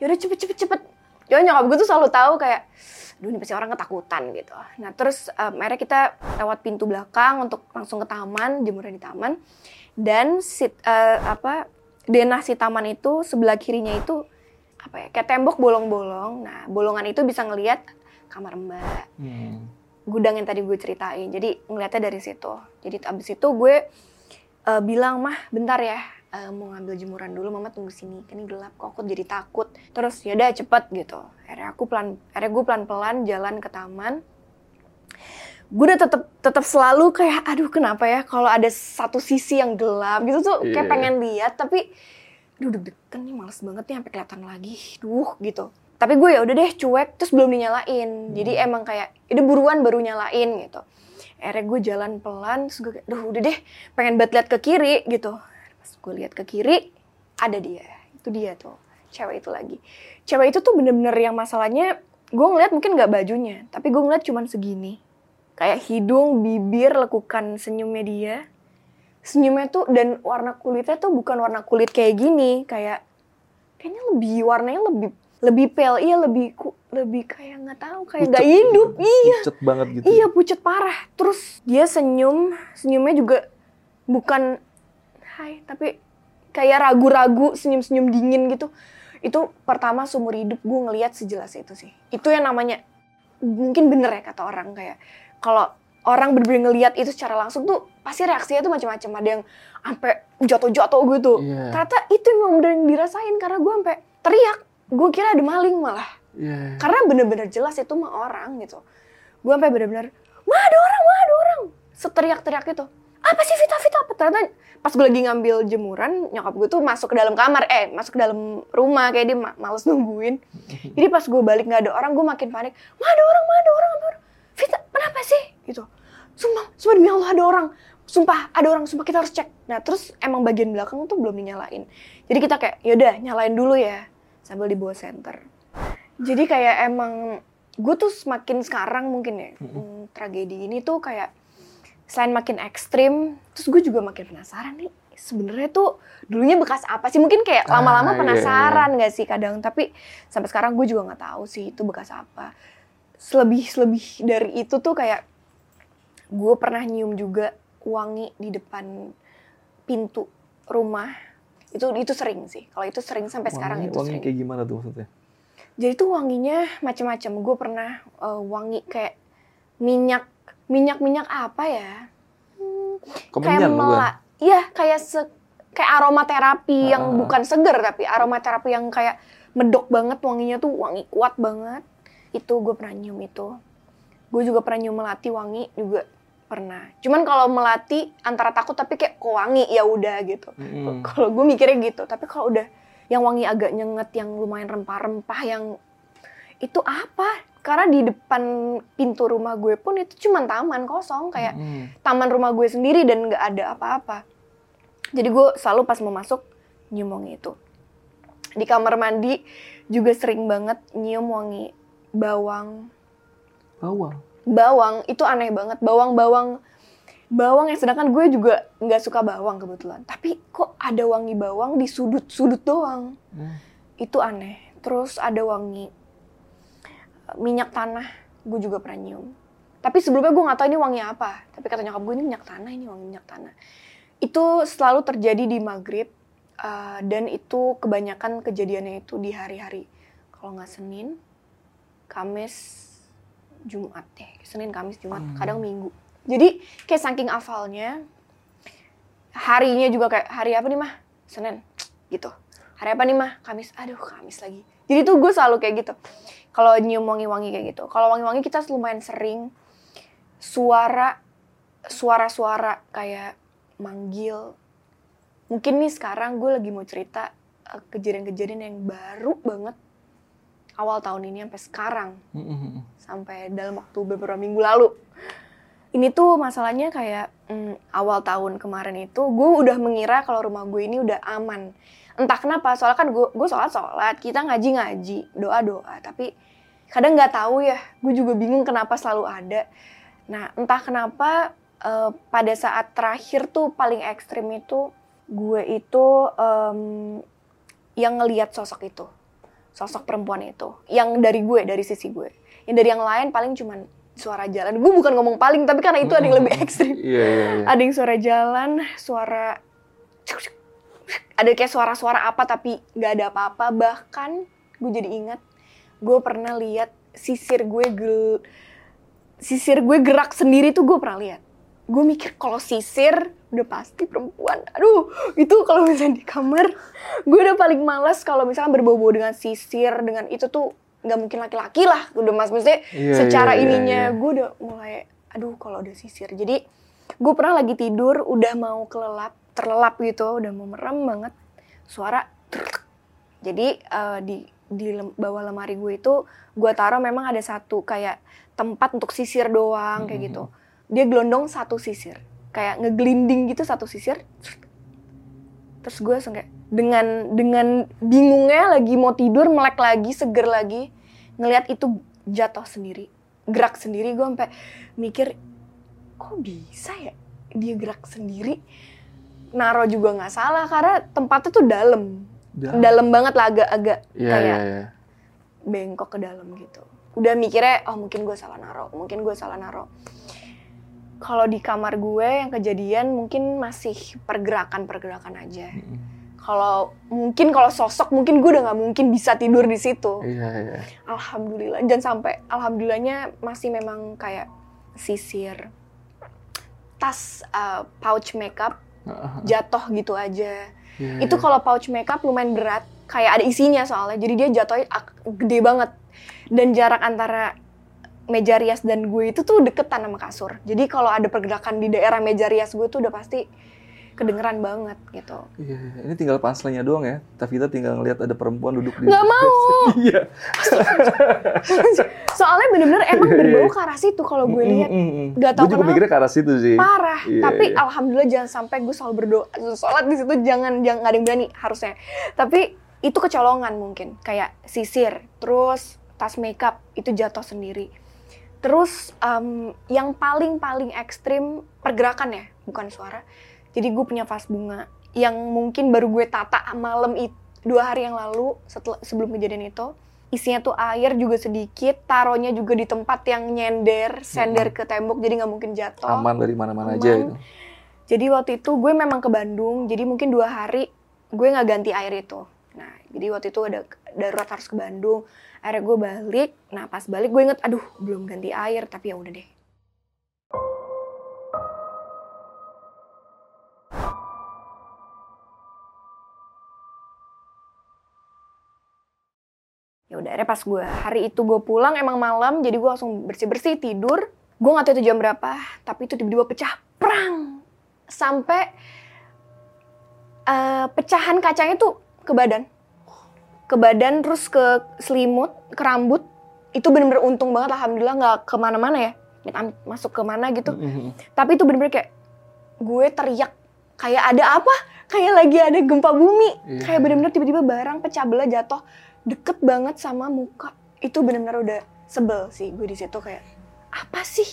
yaudah cepet cepet cepet. Ya nyokap gue tuh selalu tahu kayak, aduh ini pasti orang ketakutan gitu. Nah terus um, akhirnya kita lewat pintu belakang untuk langsung ke taman, jemuran di taman. Dan sit, eh, apa denah si taman itu sebelah kirinya itu apa ya kayak tembok bolong-bolong. Nah bolongan itu bisa ngelihat kamar mbak. Hmm. gudang yang tadi gue ceritain. Jadi ngeliatnya dari situ. Jadi abis itu gue eh, bilang mah bentar ya eh, mau ngambil jemuran dulu. Mama tunggu sini. Kan ini gelap kok aku jadi takut. Terus ya udah cepet gitu. Akhirnya aku pelan akhirnya gue pelan pelan jalan ke taman. Gue udah tetep tetep selalu kayak aduh kenapa ya? Kalau ada satu sisi yang gelap gitu. Tuh kayak Iya. pengen lihat tapi aduh deg-degan nih males banget nih sampai kelihatan lagi. Duh gitu. Tapi gue ya udah deh cuek terus belum dinyalain. Jadi emang kayak ini buruan baru nyalain gitu. Akhirnya gue jalan pelan terus gue kayak duh udah deh pengen banget lihat ke kiri gitu. Pas gue lihat ke kiri ada dia. Itu dia tuh cewek itu lagi. Cewek itu tuh bener-bener yang masalahnya gue ngeliat mungkin nggak bajunya tapi gue ngeliat cuman segini. Kayak hidung bibir lekukan senyumnya dia senyumnya tuh dan warna kulitnya tuh bukan warna kulit kayak gini kayak kayaknya lebih warnanya lebih lebih pale iya lebih ku- lebih kayak nggak tahu kayak nggak hidup gitu. iya Pucet banget gitu. Iya pucet parah. Terus dia senyum, senyumnya juga bukan hai tapi kayak ragu-ragu, senyum-senyum dingin gitu. Itu pertama seumur hidup gue ngelihat sejelas itu sih. Itu yang namanya mungkin bener ya kata orang kayak kalau orang bener-bener ngelihat itu secara langsung tuh pasti reaksinya tuh macam-macam. Ada yang sampai jatuh-jatuh gitu. Iya. Ternyata itu yang bener yang dirasain karena gue sampai teriak. Gue kira ada maling malah. Iya. karena bener-bener jelas itu mah orang gitu. Gue sampai bener-bener mah ada orang mah ada orang. Seteriak-teriak itu apa sih Vita Vita apa ternyata pas gue lagi ngambil jemuran nyokap gue tuh masuk ke dalam kamar. Eh masuk ke dalam rumah kayak dia ma- males nungguin. *laughs* Jadi pas gue balik nggak ada orang gue makin panik. Mah ada orang mah ada orang ada orang. Vita kenapa sih? Gitu. Sumpah sumpah demi Allah ada orang sumpah ada orang sumpah kita harus cek. Nah terus emang bagian belakang tuh belum dinyalain. Jadi kita kayak yaudah nyalain dulu ya sambil dibawa center jadi kayak emang gue tuh semakin sekarang mungkin ya mm, tragedi ini tuh kayak selain makin ekstrim, terus gue juga makin penasaran nih sebenarnya tuh dulunya bekas apa sih? Mungkin kayak Ah, lama-lama iya, penasaran nggak sih kadang, tapi sampai sekarang gue juga nggak tahu sih itu bekas apa. Selebih selebih dari itu tuh kayak gue pernah nyium juga wangi di depan pintu rumah. Itu itu sering sih. Kalau itu sering sampai sekarang Wangi- itu wangi sering. kayak gimana tuh maksudnya? Jadi tuh wanginya macam-macam. Gue pernah eh, wangi kayak minyak minyak minyak apa ya? kayak Kemenyan bukan? mela, iya kayak se kayak aromaterapi yang Ah, ah, ah. bukan seger tapi aromaterapi yang kayak medok banget wanginya tuh wangi kuat banget. Itu gue pernah nyium itu. Gue juga pernah nyium melati wangi juga pernah. Cuman kalau melati antara takut tapi kayak kok wangi ya udah gitu. Mm-mm. Kalau gue mikirnya gitu, tapi kalau udah yang wangi agak nyenget, yang lumayan rempah-rempah, yang itu apa? Karena di depan pintu rumah gue pun itu cuma taman kosong, kayak Mm-mm. taman rumah gue sendiri dan nggak ada apa-apa. Jadi gue selalu pas mau masuk nyium wangi itu. Di kamar mandi juga sering banget nyium wangi bawang. Bawang. Bawang itu aneh banget. Bawang-bawang bawang yang sedangkan gue juga nggak suka bawang kebetulan. Tapi kok ada wangi bawang di sudut-sudut doang. Hmm. Itu aneh. Terus ada wangi eh, minyak tanah. Gue juga pernah nyium. Tapi sebelumnya gue nggak tahu ini wangi apa. Tapi kata nyokap gue ini minyak tanah, ini wangi minyak tanah. Itu selalu terjadi di maghrib. eh, dan itu kebanyakan kejadiannya itu di hari-hari. Kalau nggak Senin, Kamis, Jumat deh. Senin, Kamis, Jumat, Hmm. kadang Minggu. Jadi kayak saking hafalnya, harinya juga kayak hari apa nih mah? Senin, gitu. Hari apa nih mah? Kamis. Aduh, Kamis lagi. Jadi tuh gue selalu kayak gitu. Kalau nyium wangi-wangi kayak gitu. Kalau wangi-wangi kita lumayan sering suara suara-suara kayak manggil. Mungkin nih sekarang gue lagi mau cerita eh, kejadian-kejadian yang baru banget awal tahun ini sampai sekarang. Sampai dalam waktu beberapa minggu lalu. Ini tuh masalahnya kayak mm, awal tahun kemarin itu gue udah mengira kalau rumah gue ini udah aman. Entah kenapa, soalnya kan gue gue sholat sholat, kita ngaji ngaji, doa doa, tapi kadang nggak tahu ya, gue juga bingung kenapa selalu ada. Nah entah kenapa eh, pada saat terakhir tuh paling ekstrim itu gue itu em, yang ngelihat sosok itu, sosok perempuan itu, yang dari gue, dari sisi gue yang dari yang lain paling cuman suara jalan. Gue bukan ngomong paling, tapi karena itu ada yang lebih ekstrim. Iya, iya, iya. Ada yang suara jalan, suara ada kayak suara-suara apa tapi nggak ada apa-apa bahkan gue jadi ingat gue pernah lihat sisir gue gel sisir gue gerak sendiri tuh gue pernah lihat gue mikir kalau sisir udah pasti perempuan aduh itu kalau misalnya di kamar gue udah paling males kalau misalnya berbau-bau dengan sisir dengan itu tuh nggak mungkin laki-laki lah udah mas. Maksudnya Iya, secara iya, iya, ininya iya. gue udah mulai aduh kalau udah sisir. Jadi gue pernah lagi tidur udah mau kelelap terlelap gitu udah mau merem banget suara trrrk. jadi eh, di di lem- bawah lemari gue itu gue taruh memang ada satu kayak tempat untuk sisir doang kayak gitu. Dia gelondong satu sisir. Kayak ngeglinding gitu satu sisir terus gue langsung kayak dengan dengan bingungnya lagi mau tidur melek lagi seger lagi ngelihat itu jatuh sendiri gerak sendiri gue sampai mikir kok bisa ya dia gerak sendiri naro juga nggak salah karena tempatnya tuh dalam Dalam. dalam banget lah agak-agak Iya, kayak iya, iya. bengkok ke dalam gitu udah mikirnya oh mungkin gue salah naro mungkin gue salah naro kalau di kamar gue yang kejadian mungkin masih pergerakan-pergerakan aja Mm-mm. Kalau mungkin kalau sosok mungkin gue udah nggak mungkin bisa tidur di situ. Iya, iya. alhamdulillah. Dan sampai alhamdulillahnya masih memang kayak sisir. Tas uh, pouch makeup jatuh gitu aja. Iya, itu kalau pouch makeup lumayan berat. Kayak ada isinya soalnya. Jadi dia jatuhnya gede banget. Dan jarak antara meja rias dan gue itu tuh deketan sama kasur. Jadi kalau ada pergerakan di daerah meja rias gue tuh udah pasti kedengeran banget gitu Iya, iya. ini tinggal punchline-nya doang ya. Tavita tinggal ngeliat ada perempuan duduk di Nggak *laughs* mau. Iya. *laughs* soalnya bener-bener emang berbau ke arah situ kalau gue lihat Gue juga kenapa. mikirnya ke arah situ sih. parah Iya, tapi iya. alhamdulillah jangan sampai gue selalu berdoa sholat di situ jangan jangan nggak ada yang berani harusnya tapi itu kecolongan mungkin kayak sisir terus tas makeup itu jatuh sendiri terus em, yang paling paling ekstrim pergerakan ya bukan suara jadi gue punya vas bunga yang mungkin baru gue tata malam itu dua hari yang lalu setelah sebelum kejadian itu isinya tuh air juga sedikit taruhnya juga di tempat yang nyender sender ke tembok jadi nggak mungkin jatuh Aman dari mana-mana Aman. aja itu. jadi waktu itu gue memang ke Bandung, jadi mungkin dua hari gue nggak ganti air itu. Nah, jadi waktu itu ada darurat harus ke Bandung. Akhirnya gue balik, nah pas balik gue inget, aduh belum ganti air, tapi ya udah deh. Ya udah, akhirnya pas gue hari itu gue pulang emang malam, jadi gue langsung bersih bersih tidur. Gue nggak tahu itu jam berapa, tapi itu tiba-tiba pecah, prang, sampai eh, pecahan kacanya tuh ke badan, ke badan terus ke selimut, ke rambut. Itu bener-bener untung banget, alhamdulillah nggak ke mana-mana ya, masuk ke mana gitu. Mhm. Tapi itu bener-bener kayak gue teriak kayak ada apa? Kayak lagi ada gempa bumi. Iya. Kayak bener-bener tiba-tiba barang pecah belah jatuh deket banget sama muka. Itu bener-bener udah sebel sih gue di situ kayak apa sih?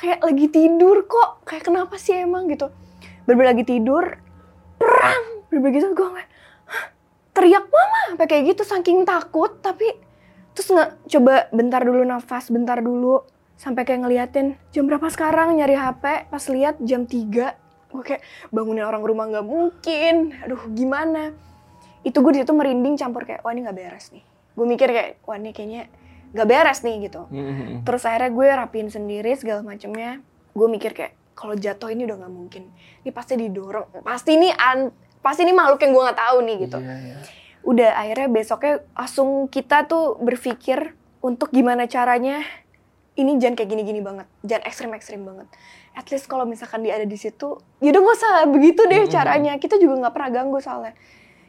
Kayak lagi tidur kok. Kayak kenapa sih emang gitu? Bener-bener lagi tidur. Perang. Bener-bener gitu gue kayak "Hah? teriak mama sampai kayak gitu saking takut tapi terus nggak coba bentar dulu nafas bentar dulu sampai kayak ngeliatin jam berapa sekarang nyari HP pas lihat jam 3 gue kayak bangunin orang rumah nggak mungkin aduh gimana itu gue di situ merinding campur kayak wah ini nggak beres nih gue mikir kayak wah ini kayaknya nggak beres nih gitu Mhm. terus akhirnya gue rapiin sendiri segala macamnya gue mikir kayak kalau jatuh ini udah nggak mungkin ini pasti didorong pasti ini an pasti ini makhluk yang gue nggak tahu nih gitu Iya, iya. udah akhirnya besoknya langsung kita tuh berpikir untuk gimana caranya ini jangan kayak gini-gini banget, jangan ekstrim-ekstrim banget. At least kalau misalkan dia ada di situ, yaudah nggak usah begitu deh Mm-mm. caranya. Kita juga nggak pernah ganggu soalnya.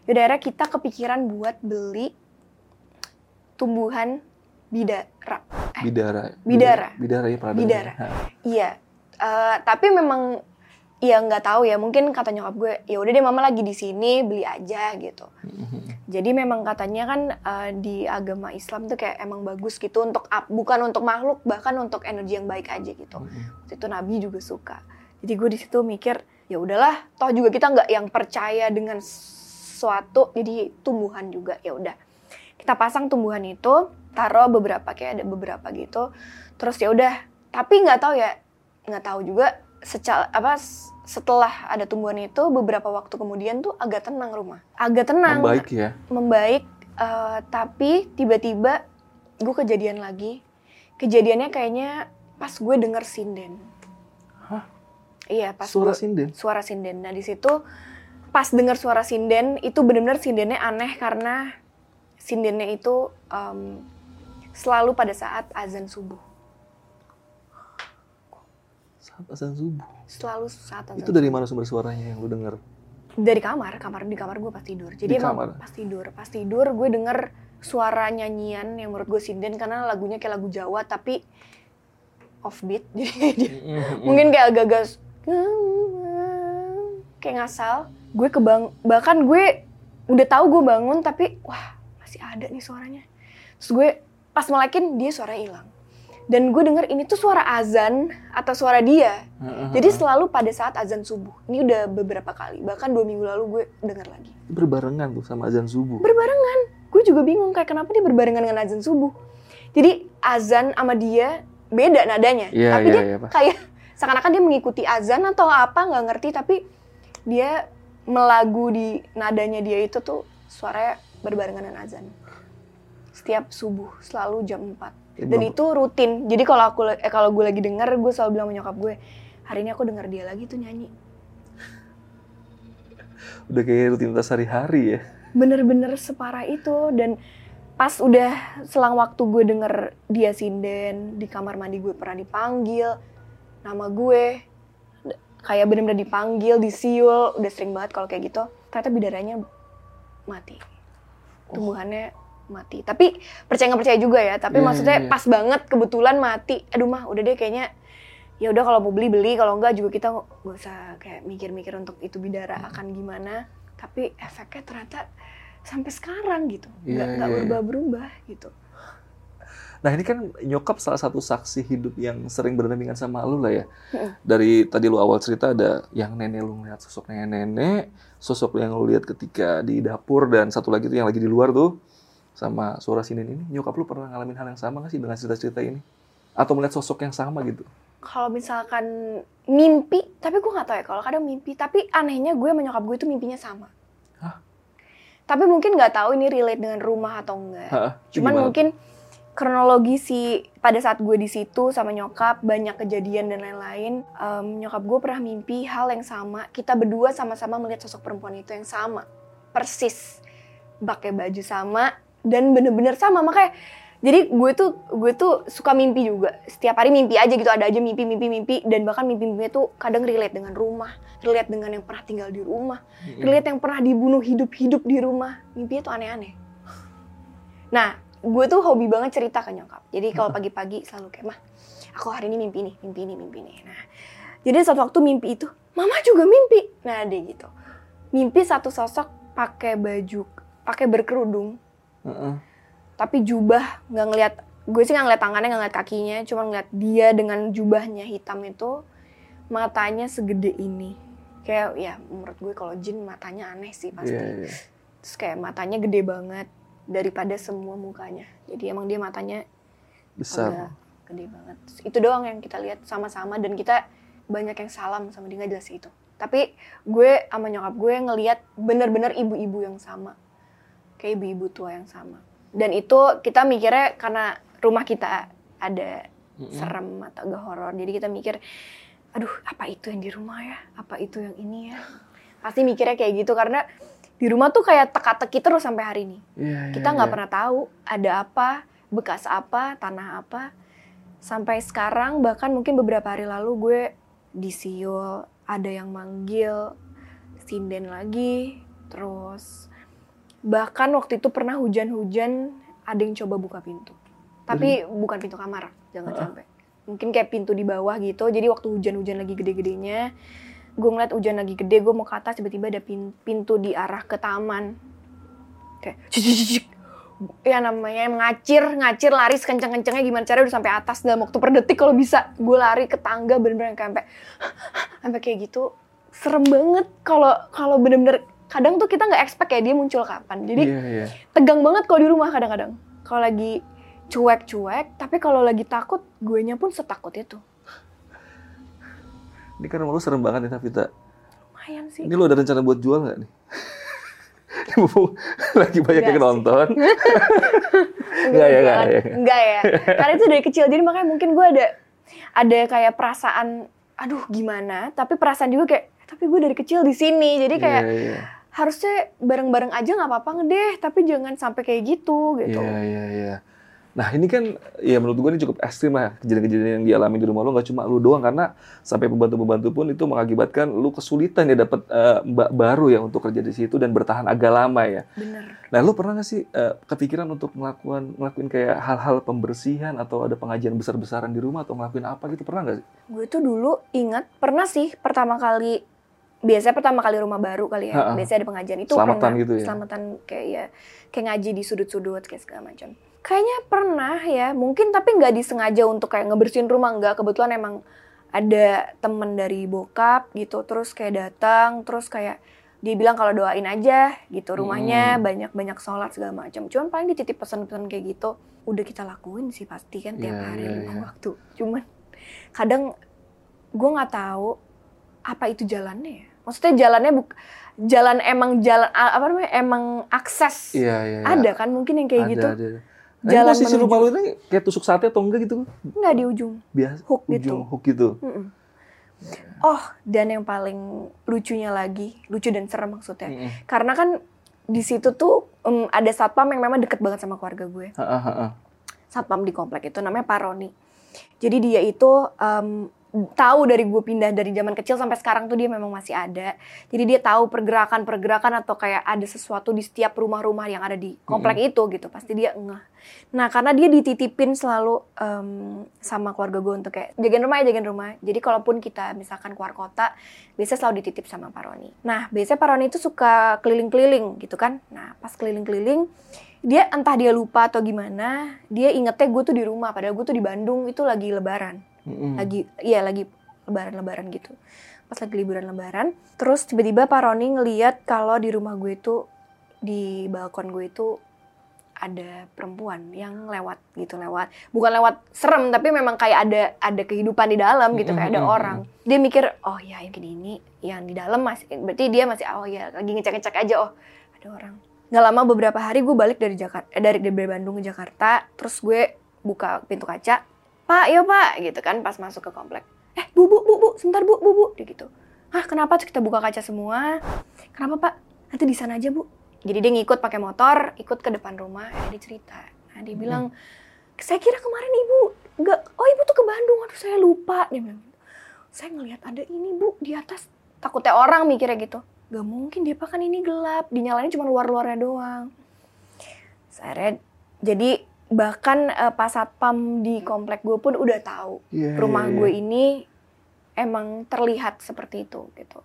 Yaudah akhirnya kita kepikiran buat beli tumbuhan bidara. Eh, Bidara. Bidara. Bidara ya pernah Bidara. dengar. Ha. Iya, Eh, tapi memang ya nggak tahu ya. Mungkin kata nyokap gue, ya udah deh mama lagi di sini beli aja gitu. Mhm. Jadi memang katanya kan eh, di agama Islam tuh kayak emang bagus gitu untuk ap- bukan untuk makhluk bahkan untuk energi yang baik aja gitu. Mhm. Waktu itu Nabi juga suka. Jadi gue di situ mikir ya udahlah, toh juga kita nggak yang percaya dengan suatu jadi tumbuhan juga ya udah. Kita pasang tumbuhan itu, taruh beberapa kayak ada beberapa gitu. Terus ya udah, tapi nggak tahu ya nggak tahu juga secara apa setelah ada tumbuhan itu beberapa waktu kemudian tuh agak tenang rumah agak tenang Membaik ya. membaik eh, tapi tiba-tiba gue kejadian lagi kejadiannya kayaknya pas gue denger sinden Hah? iya pas Suara gue- sinden. suara sinden nah di situ pas denger suara sinden itu bener-bener sindennya aneh karena sindennya itu em, selalu pada saat azan subuh Saat azan subuh. selalu saat azan Itu dari mana sumber suaranya yang lu denger? dari kamar kamar di kamar gue pas tidur Di jadi emang kamar? pas tidur pas tidur gue denger suara nyanyian yang menurut gue sinden karena lagunya kayak lagu Jawa tapi offbeat *laughs* jadi dia mungkin kayak agak-agak kayak ngasal gue kebang bahkan gue udah tahu gue bangun tapi wah masih ada nih suaranya. Terus gue pas melekin dia suaranya hilang. Dan gue denger ini tuh suara azan atau suara dia. Jadi selalu pada saat azan subuh. Ini udah beberapa kali bahkan dua minggu lalu gue denger lagi. Berbarengan tuh sama azan subuh. berbarengan. Gue juga bingung kayak kenapa dia berbarengan dengan azan subuh? Jadi azan sama dia beda nadanya. Iya, tapi iya, dia Pak. kayak seakan-akan dia mengikuti azan atau apa nggak ngerti tapi dia melagu di nadanya dia itu tuh suaranya berbarengan dengan azan. Setiap subuh selalu jam 4 Ya, dan itu rutin. Jadi kalau aku eh, kalau gue lagi denger gue selalu bilang sama nyokap gue hari ini aku denger dia lagi tuh nyanyi. Udah kayak rutinitas hari-hari ya. bener-bener separah itu. Dan pas udah selang waktu gue denger dia sinden di kamar mandi gue pernah dipanggil nama gue kayak bener-bener dipanggil disiul udah sering banget kalau kayak gitu. Ternyata bidaranya mati. Tumbuhannya mati. Tapi percaya nggak percaya juga ya. Tapi Iya, maksudnya iya. pas banget kebetulan mati. Aduh mah udah deh kayaknya. Ya udah kalau mau beli beli. Kalau enggak juga kita nggak usah kayak mikir-mikir untuk itu bidara Hmm. akan gimana. Tapi efeknya ternyata sampai sekarang gitu. Iya, nggak nggak iya, iya. berubah-berubah gitu Nah ini kan nyokap salah satu saksi hidup yang sering berdampingan sama lu lah ya. Dari tadi lu awal cerita ada yang nenek lu ngeliat sosok nenek-nenek, sosok yang lu lihat ketika di dapur dan satu lagi tuh yang lagi di luar tuh sama suara sinden ini. Nyokap lu pernah ngalamin hal yang sama gak sih dengan cerita-cerita ini? Atau melihat sosok yang sama gitu? kalau misalkan mimpi tapi gue nggak tahu ya kalau kadang mimpi tapi anehnya gue menyokap gue itu mimpinya sama Hah? tapi mungkin nggak tahu ini relate dengan rumah atau enggak Hah, Cuman gimana? mungkin kronologi si pada saat gue di situ sama nyokap banyak kejadian dan lain-lain. em, nyokap gue pernah mimpi hal yang sama. Kita berdua sama-sama melihat sosok perempuan itu yang sama, persis, pakai baju sama dan bener-bener sama. Makanya jadi gue tuh gue tuh suka mimpi juga. Setiap hari mimpi aja gitu ada aja mimpi mimpi mimpi dan bahkan mimpi-mimpinya tuh kadang relate dengan rumah, relate dengan yang pernah tinggal di rumah, relate yang pernah dibunuh hidup-hidup di rumah. Mimpinya tuh aneh-aneh. Nah, gue tuh hobi banget cerita ke nyokap. Jadi kalau pagi-pagi selalu kayak, mah, aku hari ini mimpi nih, mimpi ini, mimpi ini. Nah, jadi satu waktu mimpi itu, mama juga mimpi. Nah, dia gitu. Mimpi satu sosok pakai baju, pakai berkerudung, Heeh. tapi jubah nggak ngeliat. Gue sih nggak ngeliat tangannya, nggak ngeliat kakinya, cuma ngeliat dia dengan jubahnya hitam itu, matanya segede ini. Kayak ya menurut gue kalau jin matanya aneh sih pasti. Iya, iya. Terus kayak matanya gede banget daripada semua mukanya. Jadi emang dia matanya Besar. gede banget. Terus itu doang yang kita lihat sama-sama dan kita banyak yang salam sama dia nggak jelas itu. Tapi gue sama nyokap gue ngelihat bener-bener ibu-ibu yang sama. Kayak ibu-ibu tua yang sama. Dan itu kita mikirnya karena rumah kita ada Mm-mm. serem atau agak horor. Jadi kita mikir, aduh apa itu yang di rumah ya? Apa itu yang ini ya? Pasti mikirnya kayak gitu karena di rumah tuh kayak teka-teki terus sampai hari ini. Iya, iya, Kita nggak iya. pernah tahu ada apa, bekas apa, tanah apa. Sampai sekarang bahkan mungkin beberapa hari lalu gue disiul, ada yang manggil, sinden lagi, terus bahkan waktu itu pernah hujan-hujan ada yang coba buka pintu. Tapi bukan pintu kamar, jangan Ah. sampai. Mungkin kayak pintu di bawah gitu. Jadi waktu hujan-hujan lagi gede-gedenya, gue ngeliat hujan lagi gede, gue mau ke atas tiba-tiba ada pin- pintu di arah ke taman. Kayak cik, ya namanya ngacir, ngacir lari sekenceng-kencengnya gimana caranya udah sampai atas dalam waktu per detik kalau bisa. Gue lari ke tangga bener-bener kayak sampai sampai kayak gitu. Serem banget kalau kalau bener-bener kadang tuh kita nggak expect ya dia muncul kapan. Jadi Iya, iya. tegang banget kalau di rumah kadang-kadang. Kalau lagi cuek-cuek, tapi kalau lagi takut, gue nya pun setakut itu. Ini kan rumah lu serem banget nih Tavita. Lumayan sih. Ini lo ada rencana buat jual nggak nih? *laughs* Lagi banyak yang nonton. *laughs* Nggak ya, nggak ya. Enggak ya. Karena itu dari kecil, jadi makanya mungkin gue ada ada kayak perasaan, aduh gimana, tapi perasaan juga kayak, "Eh, tapi gue dari kecil di sini, jadi kayak Iya, iya. harusnya bareng-bareng aja nggak apa-apa ngedeh, tapi jangan sampai kayak gitu gitu. Iya, iya, iya. Nah ini kan, ya menurut gue ini cukup ekstrim lah kejadian-kejadian yang dialami di rumah lo nggak cuma lu doang karena sampai pembantu-pembantu pun itu mengakibatkan lu kesulitan ya dapat eh, mbak baru ya untuk kerja di situ dan bertahan agak lama ya. Bener. Nah lu pernah nggak sih eh, kepikiran untuk melakukan ngelakuin kayak hal-hal pembersihan atau ada pengajian besar-besaran di rumah atau ngelakuin apa gitu pernah nggak sih? Gue tuh dulu ingat pernah sih pertama kali biasanya pertama kali rumah baru kali ya. Ha-ha. Biasanya ada pengajian itu Selamatan pernah. gitu ya? Selamatan kayak ya kayak ngaji di sudut-sudut kayak segala macam. Kayaknya pernah ya, mungkin tapi nggak disengaja untuk kayak ngebersihin rumah nggak. Kebetulan emang ada temen dari bokap gitu, terus kayak datang, terus kayak dia bilang kalau doain aja gitu rumahnya Hmm. banyak-banyak sholat segala macam. Cuman paling dititip pesan-pesan kayak gitu udah kita lakuin sih pasti kan tiap Iya, hari lima iya. waktu. Cuman kadang gue nggak tahu apa itu jalannya ya. Maksudnya jalannya buk jalan emang jalan apa namanya emang akses Iya, iya. iya. ada kan mungkin yang kayak Ada, gitu ada. Nah, Jalan posisi menuju- rumah lu ini kayak tusuk sate atau enggak gitu? nggak di ujung Biasa. Hook gitu. ujung hook gitu. Mm-mm. oh dan yang paling lucunya lagi lucu dan serem maksudnya Mm-mm. karena kan di situ tuh em, ada satpam yang memang deket banget sama keluarga gue Ha-ha, ha-ha. satpam di komplek itu namanya Pak Roni. Jadi dia itu em, tahu dari gue pindah dari zaman kecil sampai sekarang tuh dia memang masih ada. Jadi dia tahu pergerakan-pergerakan atau kayak ada sesuatu di setiap rumah-rumah yang ada di komplek itu gitu. Pasti dia ngeh. Nah karena dia dititipin selalu em, sama keluarga gue untuk kayak jagain rumah ya jagain rumah. Jadi kalaupun kita misalkan keluar kota, biasanya selalu dititip sama Pak Roni. Nah biasanya Pak Roni itu suka keliling-keliling gitu kan. Nah pas keliling-keliling dia entah dia lupa atau gimana dia ingetnya gue tuh di rumah padahal gue tuh di Bandung itu lagi lebaran Mm-mm. lagi iya lagi lebaran-lebaran gitu. Pas lagi liburan lebaran terus tiba-tiba Pak Roni ngeliat kalau di rumah gue itu di balkon gue itu ada perempuan yang lewat gitu lewat. Bukan lewat serem tapi memang kayak ada ada kehidupan di dalam gitu kayak ada orang. Dia mikir oh ya yang ini yang di dalam masih berarti dia masih oh ya lagi ngecek-ngecek aja oh ada orang. Nggak lama beberapa hari gue balik dari Jakarta eh, dari dari Bandung ke Jakarta terus gue buka pintu kaca pak yo pak. Gitu kan pas masuk ke komplek. Eh bu bu bu bu sebentar bu bu bu. Gitu. Ah kenapa? Terus kita buka kaca semua. Kenapa pak? Nanti di sana aja bu. Jadi dia ngikut pakai motor ikut ke depan rumah eh, dia cerita. Nah dia bilang saya kira kemarin ibu nggak oh ibu tuh ke Bandung. Aduh saya lupa. Dia bilang saya ngelihat ada ini bu di atas. Takutnya orang mikirnya gitu. Gak mungkin dia kan ini gelap. Dinyalain cuma luar-luarnya doang. Saya jadi bahkan eh, pas satpam di komplek gue pun udah tahu Iya, rumah iya, gue iya. ini emang terlihat seperti itu gitu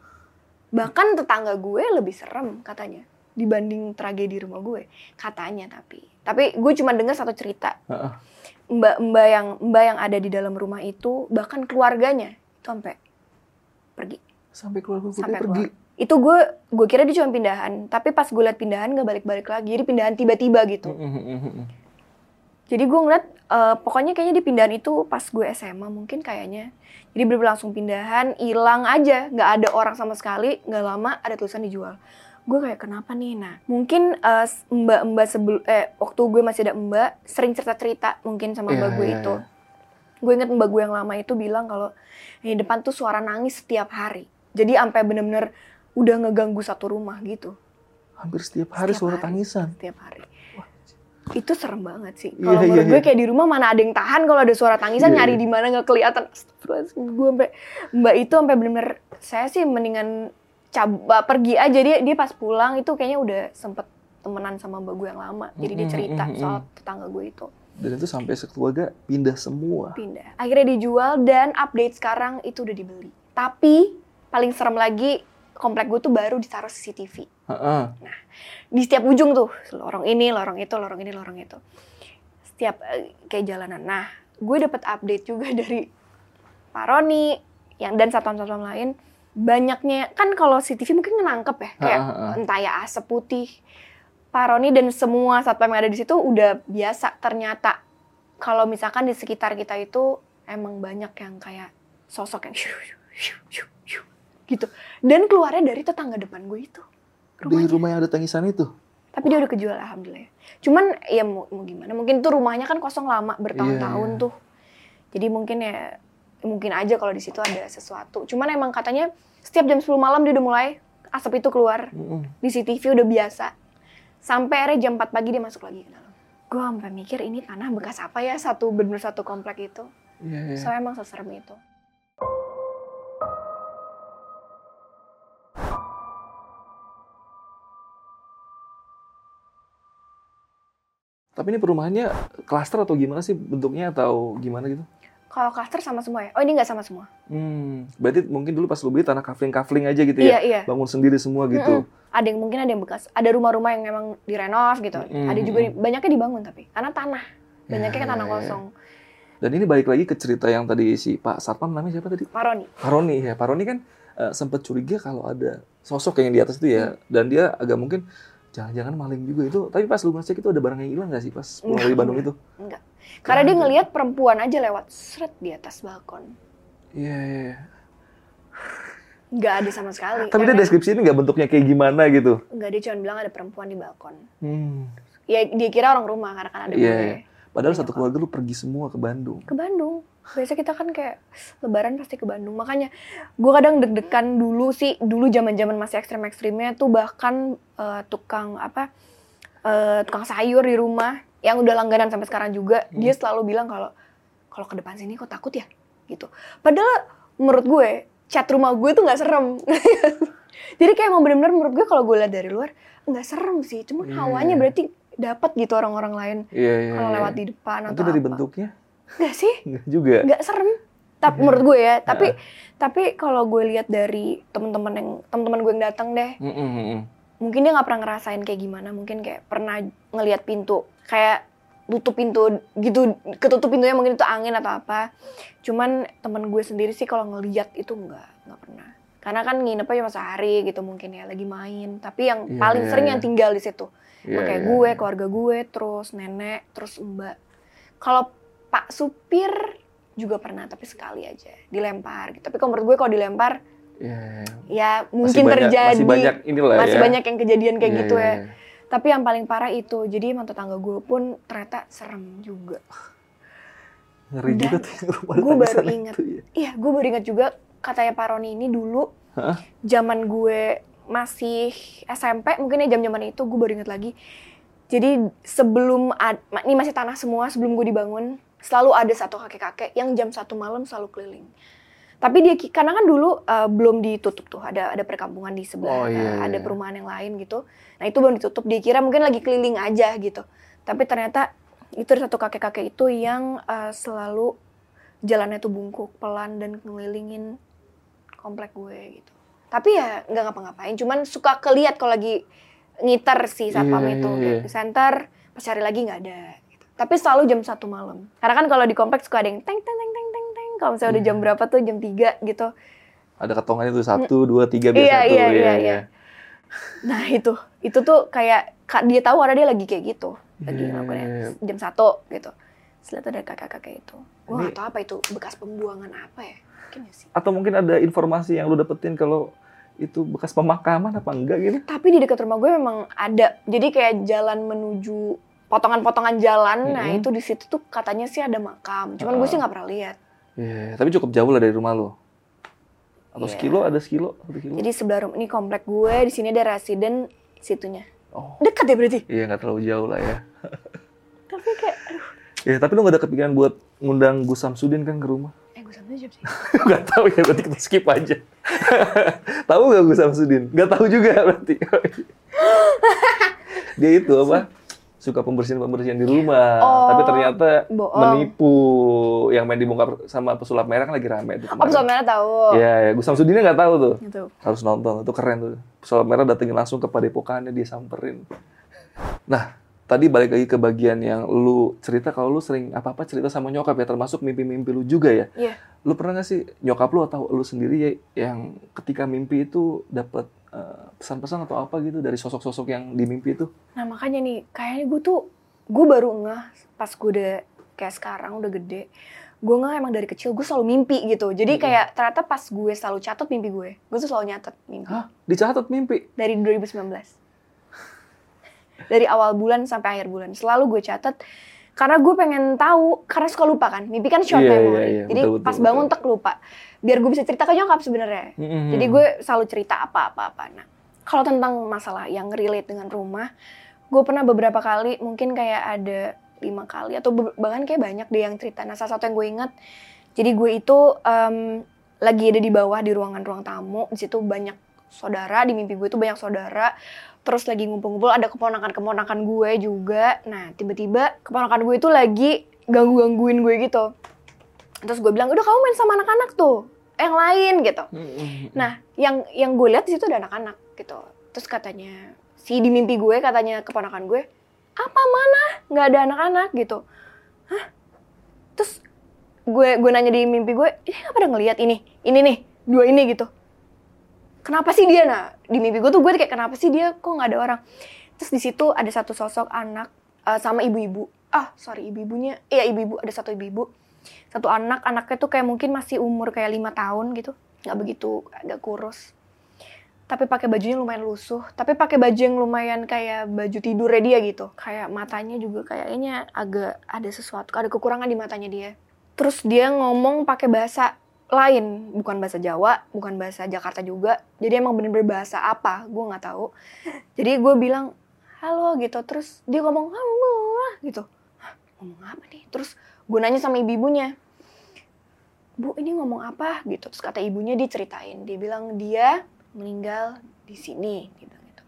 bahkan tetangga gue lebih serem katanya dibanding tragedi rumah gue katanya tapi tapi gue cuma dengar satu cerita Ha-ha. mbak-mbak yang mbak yang ada di dalam rumah itu bahkan keluarganya itu sampai pergi Sampai keluarga sampai pergi. keluar itu gue gue kira dia cuma pindahan tapi pas gue liat pindahan gak balik-balik lagi jadi pindahan tiba-tiba gitu. Jadi gue ngeliat eh, pokoknya kayaknya di pindahan itu pas gue SMA mungkin kayaknya. Jadi bener langsung pindahan hilang aja. Nggak ada orang sama sekali nggak lama ada tulisan dijual. Gue kayak kenapa nih? Nah mungkin eh, mbak-mbak sebelum eh waktu gue masih ada mbak sering cerita-cerita mungkin sama Iya, mbak gue iya, itu. iya. gue inget mbak gue yang lama itu bilang kalau di depan tuh suara nangis setiap hari. Jadi sampai bener-bener udah ngeganggu satu rumah gitu. Hampir setiap hari Setiap suara hari. tangisan. setiap hari itu serem banget sih Iya, kalau iya, menurut gue iya. kayak di rumah mana ada yang tahan kalau ada suara tangisan Iya, nyari iya. di mana nggak kelihatan Astagfirullahaladzim. gue sampai mbak itu sampai bener-bener saya sih mendingan coba pergi aja dia dia pas pulang itu kayaknya udah sempet temenan sama mbak gue yang lama jadi dia cerita mm, mm, soal tetangga gue itu Dan itu sampai sekeluarga pindah semua. pindah akhirnya dijual dan update sekarang itu udah dibeli tapi paling serem lagi komplek gue tuh baru ditaruh CCTV Ha-ha. di setiap ujung tuh lorong ini lorong itu lorong ini lorong itu. Setiap eh, kayak jalanan. Nah gue dapat update juga *laughs* dari Pak Roni yang dan satpam-satpam lain. Banyaknya kan kalau CCTV mungkin nangkep ya kayak ha, ha. entah ya asap putih. Pak Roni dan semua satpam yang ada di situ udah biasa. Ternyata kalau misalkan di sekitar kita itu emang banyak yang kayak sosok yang *laughs* gitu. Dan keluarnya dari tetangga depan gue itu. Di rumah yang ada tangisan itu. Tapi dia udah kejual alhamdulillah. Cuman ya mau, mau gimana? Mungkin tuh rumahnya kan kosong lama bertahun-tahun Iya, iya. tuh. Jadi mungkin ya mungkin aja kalau di situ ada sesuatu. Cuman emang katanya setiap jam 10 malam dia udah mulai asap itu keluar. Mm-mm. Di CCTV udah biasa. Sampai akhirnya jam 4 pagi dia masuk lagi ke dalam. Gue sampai mikir ini tanah bekas apa ya satu bener satu komplek itu. Iya, iya. Soalnya emang seserem itu. Tapi ini perumahannya klaster atau gimana sih bentuknya atau gimana gitu? Kalau cluster sama semua ya? Oh ini nggak sama semua? Hmm, berarti mungkin dulu pas lu beli tanah kafling-kafling aja gitu Iya ya? iya. Bangun sendiri semua gitu. Ada yang mungkin ada yang bekas. Ada rumah-rumah yang memang direnov gitu. Mm, Ada mm, juga banyaknya dibangun tapi karena tanah. Banyaknya kan tanah ya, ya. kosong. Dan ini balik lagi ke cerita yang tadi si Pak Satpam namanya siapa tadi? Paroni. Pak Roni ya. Pak Roni kan eh, sempat curiga kalau ada sosok yang di atas itu ya. Dan dia agak mungkin jangan-jangan maling juga itu. Tapi pas lu ngecek itu ada barang yang hilang gak sih pas pulang dari Bandung itu? Enggak. Karena dia ngelihat perempuan aja lewat seret di atas balkon. Iya, iya, iya. Nggak ada sama sekali. Tapi dia deskripsi ini nggak bentuknya kayak gimana gitu. Enggak, dia cuma bilang ada perempuan di balkon. Hmm. Ya dia kira orang rumah karena kan ada Iya, gue. iya. Padahal satu keluarga lu pergi semua ke Bandung. Ke Bandung. Biasa kita kan kayak lebaran pasti ke Bandung. Makanya gue kadang deg-degan dulu sih, dulu zaman-zaman masih ekstrem-ekstrimnya tuh bahkan eh, tukang apa eh, tukang sayur di rumah yang udah langganan sampai sekarang juga, Hmm. dia selalu bilang kalau kalau ke depan sini kok takut ya gitu. Padahal menurut gue cat rumah gue tuh nggak serem. *laughs* Jadi kayak emang bener-bener menurut gue kalau gue lihat dari luar nggak serem sih, cuma Iya. hawanya berarti dapat gitu orang-orang lain Iya, iya. kalau iya. lewat di depan Itu atau dari apa. bentuknya? Nggak sih? Enggak juga. nggak serem tapi Iya. menurut gue ya tapi tapi kalau gue lihat dari teman-teman yang teman-teman gue yang datang deh Mm, mm, mm, mm. mungkin dia nggak pernah ngerasain kayak gimana mungkin kayak pernah ngelihat pintu kayak tutup pintu gitu ketutup pintunya mungkin itu angin atau apa cuman teman gue sendiri sih kalau ngelihat itu nggak nggak pernah karena kan nginep aja masa hari gitu mungkin ya lagi main tapi yang Iya, paling iya, sering iya. yang tinggal di situ Iya, kayak iya, gue iya. keluarga gue terus nenek terus mbak kalau pak supir juga pernah tapi sekali aja dilempar gitu tapi kalau menurut gue kalau dilempar Iya, iya. ya Masih mungkin banyak- terjadi Masih banyak inilah masih ya. banyak yang kejadian kayak Iya, gitu iya, ya iya. tapi yang paling parah itu jadi emang tetangga gue pun ternyata serem juga Ngeri Dan juga tuh gue baru itu, ya. iya gue baru ingat juga katanya Pak Roni ini dulu Hah? zaman gue masih SMP mungkin ya jam-jaman itu gue baru ingat lagi. Jadi sebelum ad- ini masih tanah semua sebelum gue dibangun selalu ada satu kakek-kakek yang jam satu malam selalu keliling. Tapi dia karena kan dulu uh, belum ditutup tuh ada ada perkampungan di Oh, sebelah iya, uh, ada iya. perumahan yang lain gitu. Nah itu belum ditutup dia kira mungkin lagi keliling aja gitu. Tapi ternyata itu ada satu kakek-kakek itu yang uh, selalu jalannya tuh bungkuk pelan dan ngelilingin komplek gue gitu tapi ya nggak ngapa-ngapain cuman suka keliat kalau lagi ngiter si satpam Iya, itu iya, kayak iya. di center pas cari lagi nggak ada gitu. tapi selalu jam satu malam karena kan kalau di kompleks suka ada yang teng teng teng teng teng teng kalau misalnya udah Iya. jam berapa tuh jam 3 gitu Ada ketongannya tuh satu, dua, tiga biasa Iya, tuh. iya, iya, iya. nah itu itu tuh kayak ka- dia tahu ada dia lagi kayak gitu lagi Iya, iya, iya. jam satu gitu Setelah itu ada kakak-kakak itu gue Ini- nggak tahu apa itu bekas pembuangan apa ya mungkin ya sih Atau mungkin ada informasi yang lu dapetin kalau itu bekas pemakaman apa enggak gitu? tapi di dekat rumah gue memang ada jadi kayak jalan menuju potongan-potongan jalan nah Mm-mm. itu di situ tuh katanya sih ada makam cuman gue Ah. sih nggak pernah lihat Iya, tapi cukup jauh lah dari rumah lo. Atau Iya. sekilo, ada sekilo, satu kilo. jadi sebelah rumah ini komplek gue di sini ada residen situnya Oh, dekat ya berarti iya nggak terlalu jauh lah ya. tapi kayak aduh Ya, tapi lu nggak ada kepikiran buat ngundang Gus Samsudin kan ke rumah? Sih *laughs* Gak tahu ya, berarti kita skip aja. *laughs* tahu gak Gus Samsudin? Gak tahu juga berarti. *laughs* Dia itu apa? Suka pembersihan-pembersihan di rumah, Oh, tapi ternyata bohong. menipu. Yang main dibongkar sama pesulap merah kan lagi rame tuh. oh pesawat merah tahu Iya, ya. Gus Samsudinnya nggak tahu tuh. gitu Harus nonton, itu keren tuh. Pesulap merah datengin langsung ke padepokannya, dia samperin. Nah, tadi balik lagi ke bagian yang lu cerita kalau lu sering apa-apa cerita sama nyokap ya, termasuk mimpi-mimpi lu juga ya. Iya. Lu pernah nggak sih nyokap lu atau lu sendiri ya yang ketika mimpi itu dapat eh, pesan-pesan atau apa gitu dari sosok-sosok yang di mimpi itu? Nah makanya nih, kayaknya gue tuh, gue baru ngeh pas gue udah kayak sekarang udah gede, gue nggak emang dari kecil gue selalu mimpi gitu jadi kayak ternyata pas gue selalu catat mimpi gue gue tuh selalu nyatet mimpi Hah? Dicatat mimpi? dari 2019 dari awal bulan sampai akhir bulan selalu gue catat karena gue pengen tahu karena suka lupa kan mimpi kan short iya, memory iya, jadi betul, betul, pas bangun betul. tek lupa biar gue bisa cerita ke nyokap sebenarnya Mm-mm. jadi gue selalu cerita apa-apa apa. Nah, kalau tentang masalah yang relate dengan rumah, gue pernah beberapa kali, mungkin kayak ada lima kali atau bahkan kayak banyak deh yang cerita. Nah, salah satu yang gue ingat, jadi gue itu em, lagi ada di bawah di ruangan ruang tamu. Di situ banyak saudara, di mimpi gue itu banyak saudara. Terus lagi ngumpul-ngumpul ada keponakan-keponakan gue juga. Nah, tiba-tiba keponakan gue itu lagi ganggu-gangguin gue gitu. Terus gue bilang, udah kamu main sama anak-anak tuh, yang lain gitu. Nah, yang yang gue lihat di situ ada anak-anak gitu. Terus katanya si di mimpi gue katanya keponakan gue, apa mana nggak ada anak-anak gitu. Hah? Terus gue gue nanya di mimpi gue, ini nggak pada ngelihat ini, ini nih dua ini gitu. Kenapa sih dia? Nah di mimpi gue tuh gue kayak kenapa sih dia? Kok nggak ada orang? Terus di situ ada satu sosok anak eh, sama ibu-ibu. Ah sorry ibu-ibunya, iya ibu-ibu ada satu ibu-ibu. Satu anak anaknya tuh kayak mungkin masih umur kayak lima tahun gitu nggak begitu agak kurus. Tapi pakai bajunya lumayan lusuh tapi pakai baju yang lumayan kayak baju tidurnya dia gitu. Kayak matanya juga kayaknya agak ada sesuatu ada kekurangan di matanya dia. Terus dia ngomong pakai bahasa lain bukan bahasa Jawa bukan bahasa Jakarta juga. Jadi emang bener-bener bahasa apa gue nggak tahu. Jadi gue bilang halo gitu. Terus dia ngomong halo gitu. Ngomong apa nih? Terus gue nanya sama ibu-ibunya bu ini ngomong apa? Gitu. Terus kata ibunya diceritain. Dia bilang dia meninggal di sini bilang gitu.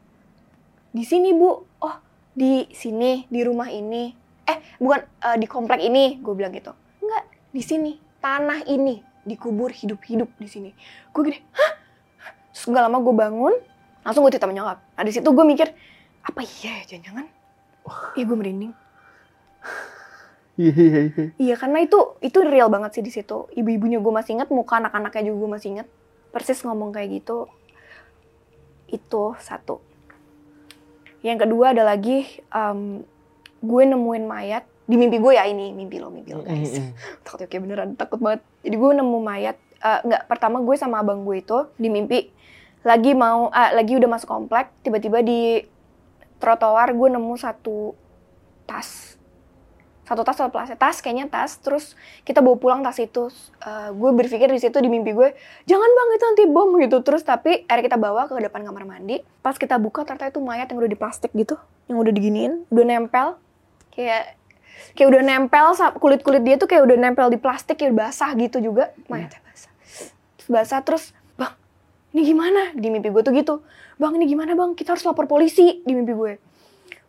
Di sini bu? Oh di sini di rumah ini. Eh bukan eh, di komplek ini gue bilang gitu. Enggak di sini tanah ini dikubur hidup-hidup di sini gue gini hah terus nggak lama gue bangun langsung gue cerita sama nyokap nah di situ gue mikir apa iya ya jangan-jangan Ih gue merinding Iya, iya, iya. Iya karena itu itu real banget sih di situ. Ibu-ibunya gue masih inget, muka anak-anaknya juga gue masih inget. Persis ngomong kayak gitu. Itu satu. Yang kedua ada lagi em, gue nemuin mayat di mimpi gue ya ini mimpi lo mimpi lo guys. Mm-mm. *laughs* takut oke beneran takut banget. Jadi gue nemu mayat. nggak pertama gue sama abang gue itu di mimpi lagi mau ah, lagi udah masuk komplek tiba-tiba di trotoar gue nemu satu tas satu tas atau plastik tas kayaknya tas terus kita bawa pulang tas itu Eh, gue berpikir di situ di mimpi gue jangan bang itu nanti bom gitu terus tapi akhirnya kita bawa ke depan kamar mandi pas kita buka ternyata itu mayat yang udah di plastik gitu yang udah diginiin udah nempel kayak kayak udah nempel kulit kulit dia tuh kayak udah nempel di plastik kayak basah gitu juga. Mayatnya basah. Terus basah terus bang ini gimana? Di mimpi gue tuh gitu. Bang ini gimana bang? Kita harus lapor polisi di mimpi gue.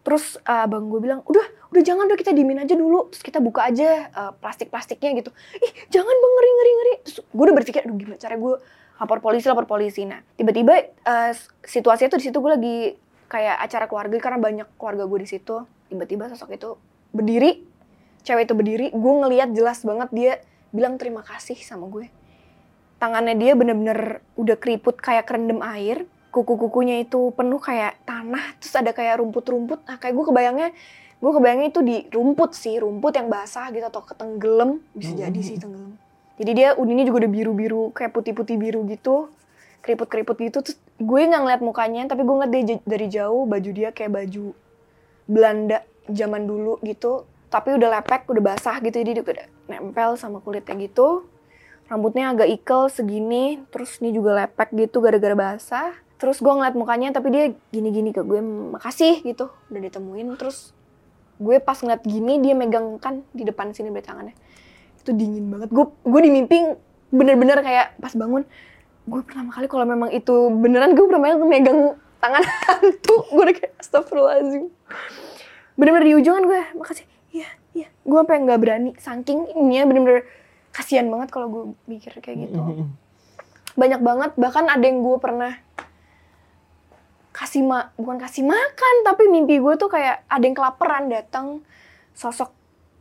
Terus uh, abang gue bilang udah udah jangan udah kita diemin aja dulu. Terus kita buka aja uh, plastik-plastiknya gitu. Ih jangan bang ngeri ngeri ngeri. Terus gue udah berpikir aduh gimana cara gue lapor polisi lapor polisi. Nah tiba-tiba uh, situasinya tuh di situ gue lagi kayak acara keluarga karena banyak keluarga gue di situ. Tiba-tiba sosok itu berdiri cewek itu berdiri gue ngelihat jelas banget dia bilang terima kasih sama gue. Tangannya dia bener-bener udah keriput kayak kerendam air kuku-kukunya itu penuh kayak tanah terus ada kayak rumput-rumput. Nah kayak gue kebayangnya gue kebayangnya itu di rumput sih rumput yang basah gitu atau ketenggelam bisa jadi sih tenggelam. Jadi dia uninya juga udah biru-biru kayak putih-putih biru gitu keriput-keriput gitu. Terus gue nggak ngeliat mukanya tapi gue ngeliat dia dari jauh baju dia kayak baju Belanda zaman dulu gitu tapi udah lepek udah basah gitu jadi dia udah nempel sama kulitnya gitu. Rambutnya agak ikel segini terus ini juga lepek gitu gara-gara basah. Terus gue ngeliat mukanya tapi dia gini-gini ke gue makasih gitu udah ditemuin. Terus gue pas ngeliat gini dia megang kan di depan sini berarti tangannya. Itu dingin banget. Gue gue di mimpi bener-bener kayak pas bangun gue pertama kali kalau memang itu beneran gue pertama kali megang tangan *laughs* hantu. Gue udah kayak astagfirullahaladzim. Bener-bener di ujungan gue makasih iya iya. Gue sampai nggak berani saking ininya bener-bener kasihan banget kalau gue mikir kayak gitu. Mm-mm. banyak banget bahkan ada yang gue pernah kasih ma bukan kasih makan tapi mimpi gue tuh kayak ada yang kelaparan datang sosok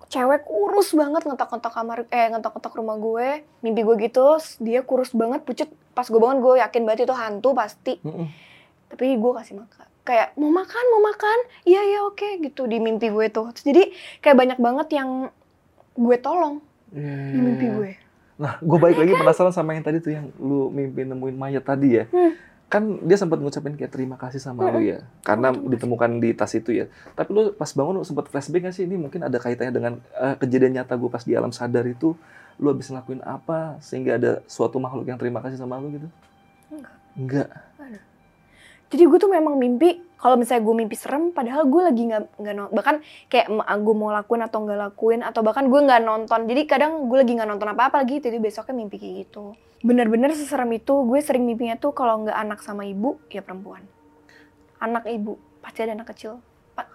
cewek kurus banget ngetok-ngetok kamar eh ngetok-ngetok rumah gue mimpi gue gitu dia kurus banget pucet pas gue bangun gue yakin banget itu hantu pasti. Tapi gue kasih makan kayak mau makan mau makan iya iya oke gitu di mimpi gue tuh Terus jadi kayak banyak banget yang gue tolong Iya, di mimpi gue. Nah, gue balik lagi penasaran sama yang tadi tuh yang lu mimpi nemuin mayat tadi ya. Hmm. Kan dia sempat ngucapin kayak terima kasih sama lu ya, karena ditemukan di tas itu ya. Tapi lu pas bangun lu sempat flashback gak sih? Ini mungkin ada kaitannya dengan eh, kejadian nyata gue pas di alam sadar itu. Lu habis ngelakuin apa sehingga ada suatu makhluk yang terima kasih sama lu gitu? Enggak. Enggak. Jadi gue tuh memang mimpi kalau misalnya gue mimpi serem, padahal gue lagi nggak nggak bahkan kayak gue mau lakuin atau nggak lakuin atau bahkan gue nggak nonton. Jadi kadang gue lagi nggak nonton apa-apa lagi, jadi besoknya mimpi kayak gitu. Bener-bener seserem itu, gue sering mimpinya tuh kalau nggak anak sama ibu, ya perempuan. Anak ibu, pasti ada anak kecil.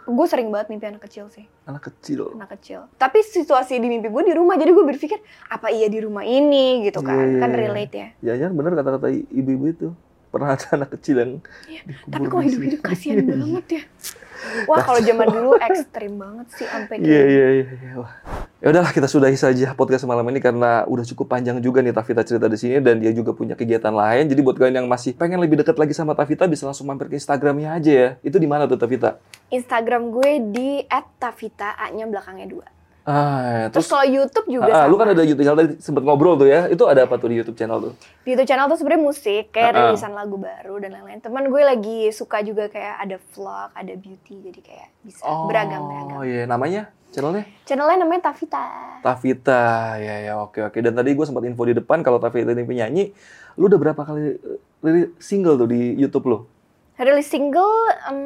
Gue sering banget mimpi anak kecil sih, Anak kecil. anak kecil. Tapi situasi di mimpi gue di rumah, jadi gue berpikir apa iya di rumah ini gitu kan, Iya, iya, kan iya. relate ya. Jangan-jangan bener kata-kata ibu-ibu itu. Pernah ada anak kecil yang Iya, dikubur Tapi kalau hidup-hidup kasihan *laughs* banget ya. Wah kalau zaman dulu ekstrim banget sih sampai Iya iya iya. iya. Wah. Ya udahlah kita sudahi saja podcast malam ini karena udah cukup panjang juga nih Tavita cerita di sini dan dia juga punya kegiatan lain. Jadi buat kalian yang masih pengen lebih dekat lagi sama Tavita bisa langsung mampir ke Instagramnya aja ya. Itu di mana tuh Tavita? Instagram gue di @tavita a-nya belakangnya dua. Ah, Terus terus, kalau YouTube juga ah, ah, sama. lu kan ada YouTube channel tadi sempet ngobrol tuh ya. Itu ada apa tuh di YouTube channel tuh? Di YouTube channel tuh sebenarnya musik, kayak Ah, ah. rilisan lagu baru dan lain-lain. Teman gue lagi suka juga kayak ada vlog, ada beauty, jadi kayak bisa beragam-beragam. Oh iya, namanya channelnya? Channelnya namanya Tavita. Tavita, ya ya oke oke. Dan tadi gue sempat info di depan kalau Tavita ini penyanyi, lu udah berapa kali rilis single tuh di YouTube lu? Rilis single em,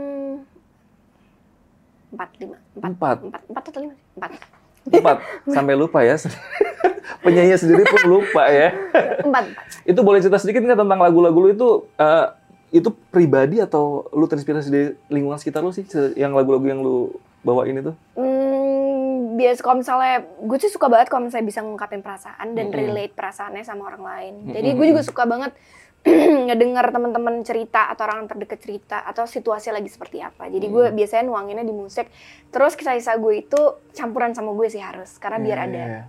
empat lima Empat. empat empat atau lima empat Empat. Sampai lupa ya. *laughs* Penyanyi sendiri pun lupa ya. empat. Itu boleh cerita sedikit nggak tentang lagu-lagu lu itu eh, itu pribadi atau lu terinspirasi dari lingkungan sekitar lu sih yang lagu-lagu yang lu bawain itu? Hmm, biasa kalau misalnya gue sih suka banget kalau misalnya bisa ngungkapin perasaan dan relate perasaannya sama orang lain. Jadi gue juga suka banget *clears throat* ngedengar teman-teman cerita atau orang terdekat cerita atau situasi lagi seperti apa. Jadi gue Mm. biasanya nuanginnya di musik. Terus kisah-kisah gue itu campuran sama gue sih harus karena biar Iya, ada iya.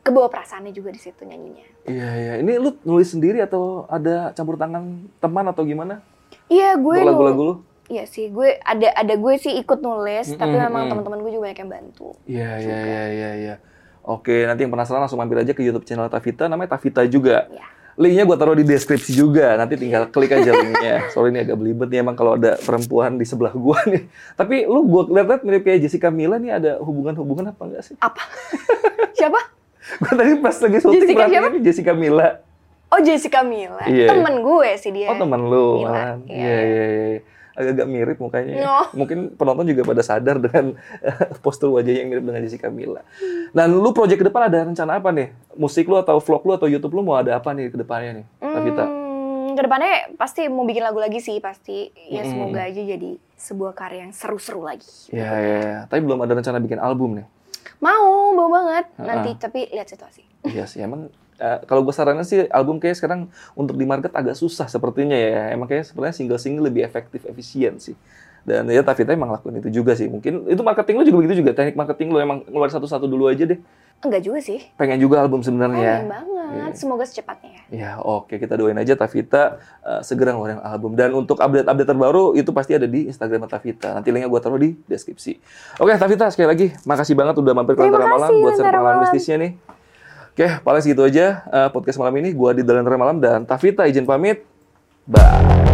kebawa perasaannya juga di situ nyanyinya. Iya iya. Ini lu nulis sendiri atau ada campur tangan teman atau gimana? Iya gue Untuk nul- lagu-lagu lu? Iya sih, gue ada ada gue sih ikut nulis, tapi Mm-mm, memang mm. teman-teman gue juga banyak yang bantu. Iya iya iya iya iya. Oke, nanti yang penasaran langsung mampir aja ke YouTube channel Tavita, namanya Tavita juga. Ya. Linknya gue taruh di deskripsi juga, nanti tinggal klik aja linknya. *laughs* Sorry ini agak belibet nih emang kalau ada perempuan di sebelah gue nih. Tapi lu gue lihat-lihat mirip kayak Jessica Mila nih ada hubungan-hubungan apa enggak sih? Apa? Siapa? *laughs* Gue tadi pas lagi syuting Jessica siapa? ini Jessica Mila. Oh Jessica Mila, Iya. temen gue sih dia. Oh teman lu Mila, malahan. iya, Iya iya iya. Agak-agak mirip mukanya. ya. Oh. Mungkin penonton juga pada sadar dengan postur wajahnya yang mirip dengan Jessica Mila. Dan lu project ke depan ada rencana apa nih? Musik lu atau vlog lu atau YouTube lu mau ada apa nih ke depannya nih? Tavita? Hmm, ke depannya pasti mau bikin lagu lagi sih pasti. Ya Mm-mm. semoga aja jadi sebuah karya yang seru-seru lagi. Iya iya. iya. Tapi belum ada rencana bikin album nih. Mau, mau banget. Ha-ha. Nanti tapi lihat situasi. Iya sih emang eh, kalau gue saranin sih album kayak sekarang untuk di market agak susah sepertinya ya. Emang kayak sebenarnya single-single lebih efektif, efisien sih. Dan ya Tavita emang lakuin itu juga sih. Mungkin itu marketing lu juga begitu juga. Teknik marketing lu emang ngeluarin satu-satu dulu aja deh. Enggak juga sih. Pengen juga album sebenarnya. Pengen banget. Iya. Semoga secepatnya ya. Ya oke kita doain aja Tavita eh, segera ngeluarin album dan untuk update-update terbaru itu pasti ada di Instagram Tavita. Nanti linknya gue taruh di deskripsi. Oke Tavita sekali lagi makasih banget udah mampir ke Lentera Malam buat pengalaman Malam. bisnisnya nih. Oke paling segitu aja eh, podcast malam ini. Gua di Lentera Malam dan Tavita izin pamit. Bye.